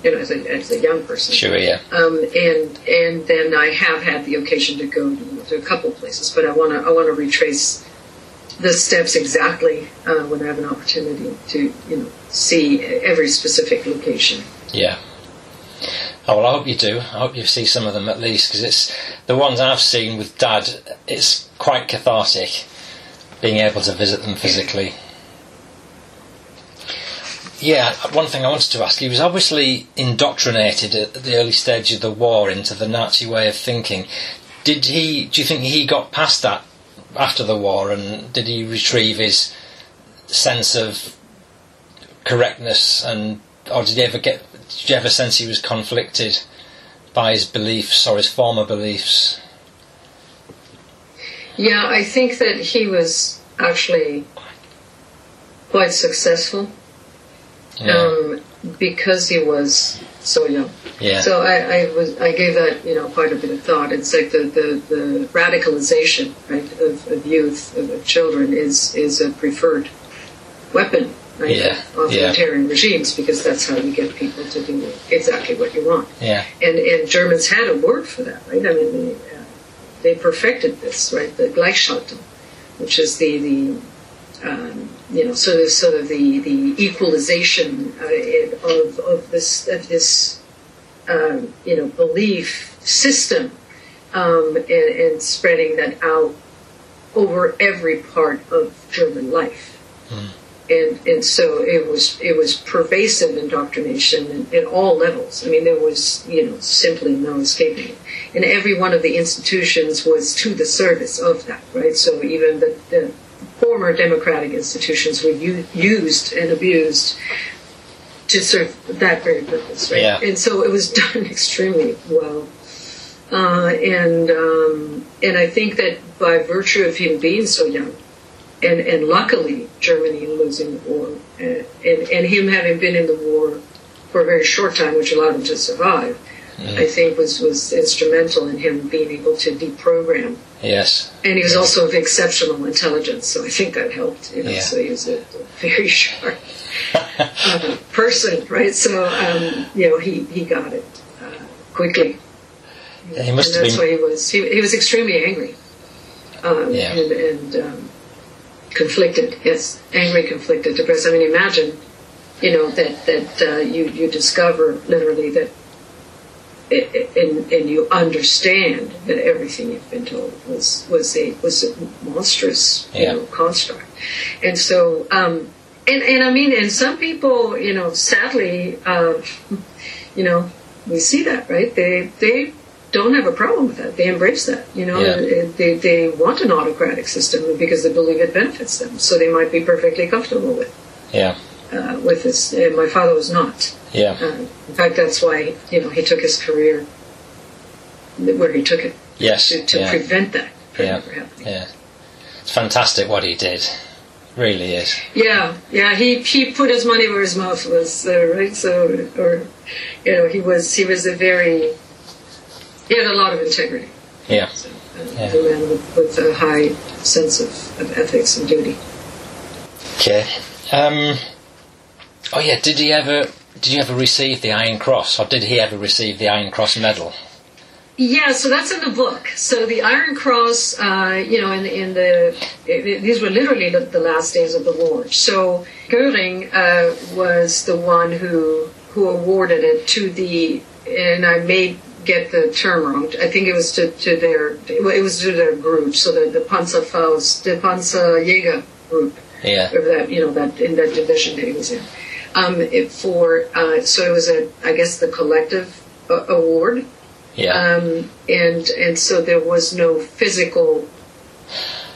you know, as a, as a young person. Sure. Yeah. Um, and and then I have had the occasion to go to a couple places, but I want to I want to retrace the steps exactly uh, when I have an opportunity to you know see every specific location. Yeah. Oh well, I hope you do. I hope you see some of them at least, because it's the ones I've seen with Dad. It's quite cathartic being able to visit them physically. Yeah, one thing I wanted to ask: he was obviously indoctrinated at the early stage of the war into the Nazi way of thinking. Did he? Do you think he got past that after the war, and did he retrieve his sense of correctness and or did he ever get did you ever sense he was conflicted by his beliefs or his former beliefs? Yeah, I think that he was actually quite successful. Yeah. Um, because he was so young. yeah So I, I was I gave that you know quite a bit of thought. It's like the, the, the radicalization right of, of youth of, of children is is a preferred weapon right Yeah, of authoritarian regimes because that's how you get people to do exactly what you want. yeah And and Germans had a word for that right. I mean they uh, they perfected this right the Gleichschaltung, which is the the um, you know, sort of, sort of the the equalization uh, of of this of this um, you know belief system, um, and, and spreading that out over every part of German life. And, and so it was it was pervasive indoctrination at, at all levels. I mean, there was you know simply no escaping it. And every one of the institutions was to the service of that, right? So even the, the former democratic institutions were u- used and abused to serve that very purpose, right? Yeah. And so it was <laughs> done extremely well. Uh, and um, and I think that by virtue of him being so young, and and luckily Germany losing the war, uh, and and him having been in the war for a very short time, which allowed him to survive, I think was was instrumental in him being able to deprogram yes and he was Yeah. also of exceptional intelligence, so I think that helped. You know, Yeah. so he was a, very <laughs> sharp uh, person, right? So um, you know, he he got it uh, quickly, he must and have that's been why he was he, he was extremely angry, um, Yeah. and and um, conflicted. Yes, angry, conflicted, depressed. I mean, imagine, you know, that that uh, you you discover literally that. It- it- And, and you understand that everything you've been told was was a was a monstrous you know construct, and so um, and and I mean and some people you know sadly uh, you know we see that right? They they don't have a problem with that. They embrace that you know? Yeah. they they want an autocratic system because they believe it benefits them. So they might be perfectly comfortable with. It. yeah uh, with this and my father was not yeah uh, in fact, that's why you know he took his career where he took it yes to, to yeah prevent that from Yeah. ever happening. yeah it's fantastic what he did really is Yeah, yeah. He he put his money where his mouth was, uh, right? So, or you know, he was he was a very he had a lot of integrity. yeah So, uh, Yeah. A man with, with a high sense of, of ethics and duty. okay um oh yeah did he ever did you ever receive the Iron Cross or did he ever receive the Iron Cross medal Yeah, so that's in the book. So the Iron Cross, uh, you know, in, in the it, these were literally the, the, last days of the war. So Goering uh, was the one who who awarded it to the, and I may get the term wrong. I think it was to, to their it was to their group. So the the Panzerfaust, the Panzerjäger group. Yeah. That you know that in that division that he was in. Um, it, for uh, so it was a I guess the collective uh, award yeah. Um, and and so there was no physical,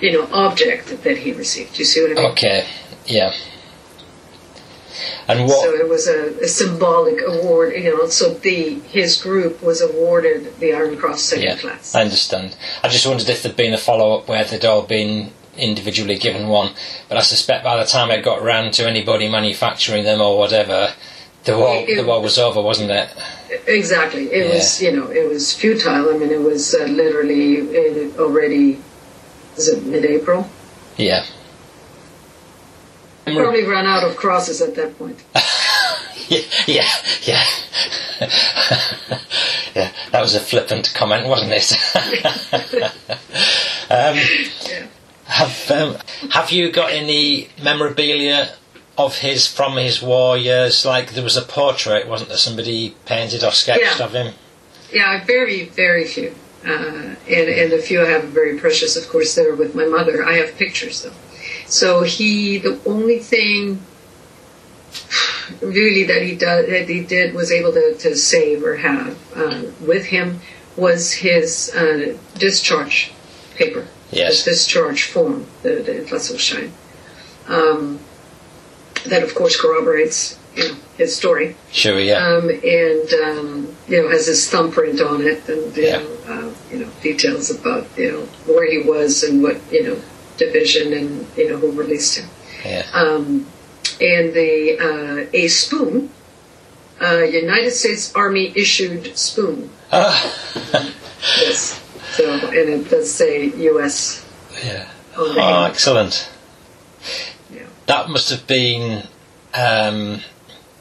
you know, object that he received. Do you see what I mean? Okay. Yeah. And what? So it was a, a, symbolic award, you know. So the his group was awarded the Iron Cross second yeah, class. I understand. I just wondered if there'd been a follow up where they'd all been individually given one, but I suspect by the time it got around to anybody manufacturing them or whatever, the war it, it, the war was over, wasn't it? Exactly. It yeah. was, you know, it was futile. I mean, it was uh, literally uh, already, was it mid-April? Yeah. Probably ran out of crosses at that point. <laughs> yeah, yeah, yeah. <laughs> yeah, that was a flippant comment, wasn't it? <laughs> um, yeah. Have um, Have you got any memorabilia of his from his war years? Like there was a portrait, wasn't there? Somebody painted or sketched yeah. of him. Yeah, very, very few, uh, and and the few I have very precious. Of course, they're with my mother. I have pictures though. So he, the only thing really that he did that he did was able to, to save or have uh, with him was his uh, discharge paper. Yes. His discharge form, the, the Entlassungsschein. Um, that of course corroborates you know, his story. Sure, yeah. Um, and um, you know has his thumbprint on it, and you, yeah. know, uh, you know details about you know where he was and what you know division and you know who released him. Yeah. Um, and the uh, a spoon, uh, United States Army issued spoon. Ah. yes. So and it does say U.S. Yeah. Oh, excellent Yeah. that must have been. Um,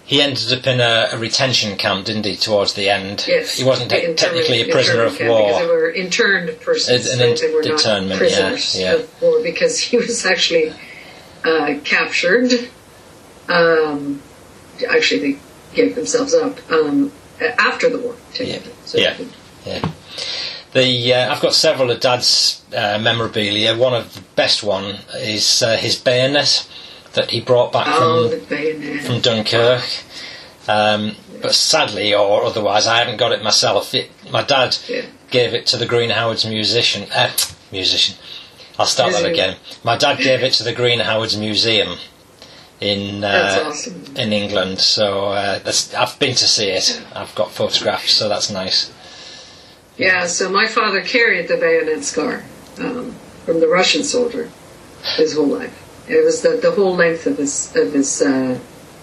he ended up in a, a, retention camp, didn't he? Towards the end, yes. He wasn't te- technically a prisoner of war. Because they were interned persons. An, an they were not prisoners yeah, yeah. of war because he <laughs> was actually uh, captured. Um, actually, they gave themselves up um, after the war. Yeah, so yeah, yeah. The uh, I've got several of Dad's uh, memorabilia. One of the best one is uh, his bayonet that he brought back oh, from from Dunkirk. Um, but sadly, or otherwise, I haven't got it myself. It, my dad yeah. gave it to the Green Howards musician. Uh, musician. I'll start that again. My dad gave it to the Green Howards Museum in uh, awesome. in England. So uh, I've been to see it. I've got photographs, so that's nice. Yeah. So my father carried the bayonet scar um, from the Russian soldier his whole life. It was the, the whole length of his of his uh,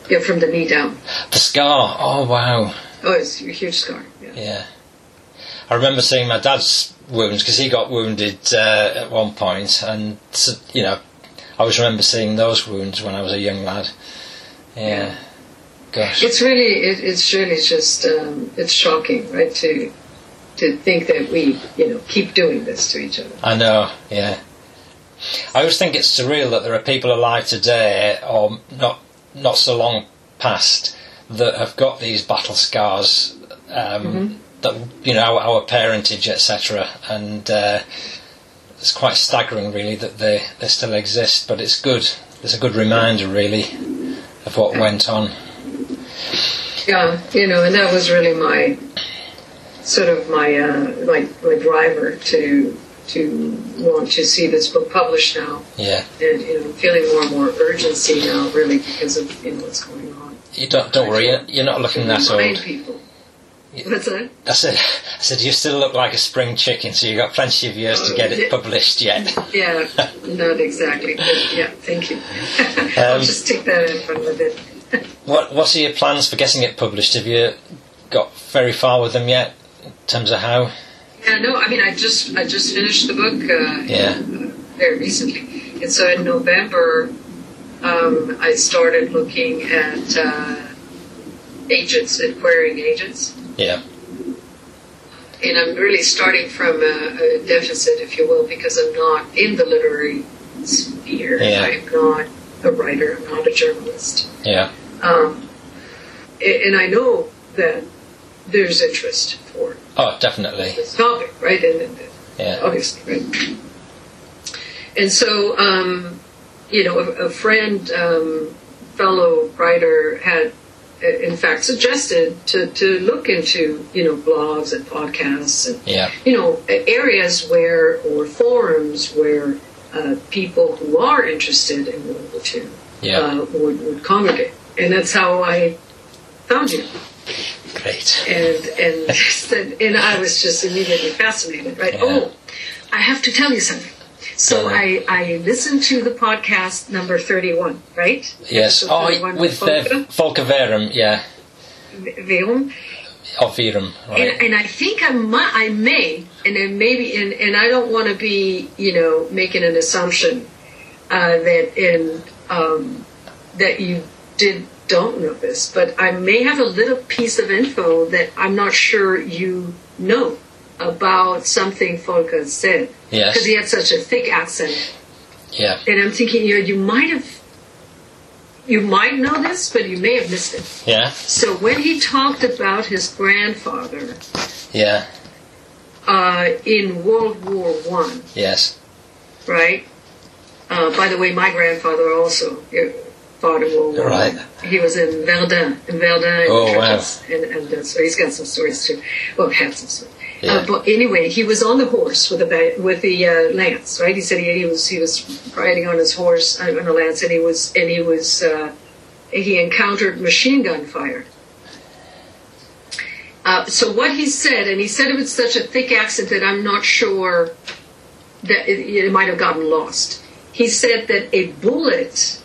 yeah from the knee down. The scar. Oh wow. Oh, it's a huge scar. Yeah. yeah. I remember seeing my dad's wounds because he got wounded uh, at one point, and you know, I always remember seeing those wounds when I was a young lad. Yeah. yeah. Gosh. It's really it, it's really just um, it's shocking, right? To to think that we you know keep doing this to each other. I know. Yeah. I always think it's surreal that there are people alive today, or not not so long past, that have got these battle scars. Um, mm-hmm. That you know our, our parentage, etc. And uh, it's quite staggering, really, that they they still exist. But it's good. It's a good reminder, really, of what went on. Yeah, you know, and that was really my sort of my uh, my my driver to to want to see this book published now. Yeah. And you know, feeling more and more urgency now, really, because of you know what's going on. You don't don't worry. You're, you're not looking that old. People. What's that? I said, I said, you still look like a spring chicken, so you've got plenty of years to get it published yet. Yeah, not exactly. But yeah, thank you. <laughs> I'll um, just take that in front of it. <laughs> what What are your plans for getting it published? Have you got very far with them yet, in terms of how? Yeah, no, I mean, I just I just finished the book. Uh, yeah. very recently, and so in November, um, I started looking at uh, agents, acquiring agents. Yeah. and I'm really starting from a, a, deficit, if you will, because I'm not in the literary sphere. Yeah. I'm not a writer. I'm not a journalist. Yeah. Um, and I know that there's interest for. Oh, definitely. This topic, right? And, and yeah. obviously, right. And so, um, you know, a, a friend, um, fellow writer, had in fact suggested to, to look into you know blogs and podcasts and yeah. you know areas where or forums where uh, people who are interested in World War II yeah. uh, would, would congregate, and that's how I found you. Great. And <laughs> and and I was just immediately fascinated. Right? Yeah. Oh, I have to tell you something. So I, I listened to the podcast number 31, right? Yes. Oh, with Volker, Volker Verum, yeah. Verum. Oh, Verum, right. And, and, I think I might, I may, and then maybe, and, and I don't want to be, you know, making an assumption uh, that in um, that you did don't know this, but I may have a little piece of info that I'm not sure you know about something Volker said. Yes. Because he had such a thick accent. Yeah. And I'm thinking, you know, you might have, you might know this, but you may have missed it. Yeah. So when he talked about his grandfather. Yeah. Uh, in World War One. Yes. Right. Uh, by the way, my grandfather also fought in World War Right. He was in Verdun, in Verdun, oh, wow. and, and uh, so he's got some stories too. Well, had some stories. Yeah. Uh, but anyway, he was on the horse with the with the uh, lance, right? He said he, he, was he was riding on his horse uh, on a lance, and he was and he was uh, he encountered machine gun fire. Uh, so what he said, and he said it with such a thick accent that I'm not sure that it, it might have gotten lost. He said that a bullet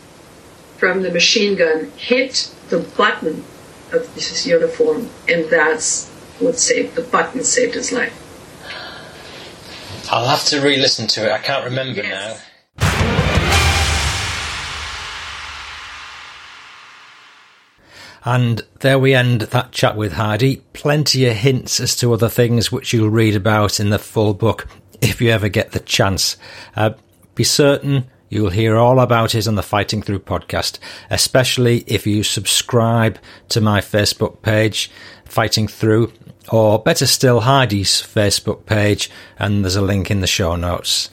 from the machine gun hit the button of his uniform, and that's what saved the button saved his life. I'll have to re-listen to it. I can't remember yes. now. And there we end that chat with Heidi. Plenty of hints as to other things which you'll read about in the full book if you ever get the chance. Uh, be certain you'll hear all about it on the Fighting Through podcast, especially if you subscribe to my Facebook page, Fighting Through or better still, Heidi's Facebook page, and there's a link in the show notes.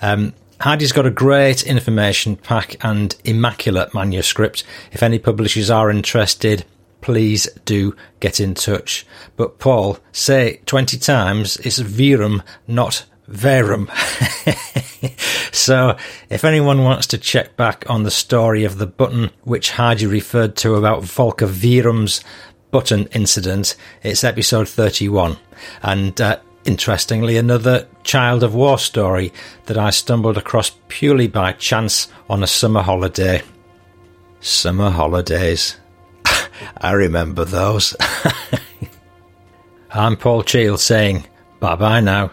Um, Heidi's got a great information pack and immaculate manuscript. If any publishers are interested, please do get in touch. But Paul, say 20 times, it's Virum, not Verum. <laughs> so, if anyone wants to check back on the story of the button which Heidi referred to about Volker Verum's button incident. It's episode 31. And uh, interestingly, another child of war story that I stumbled across purely by chance on a summer holiday. Summer holidays. <laughs> I remember those. <laughs> I'm Paul Cheall saying bye bye now.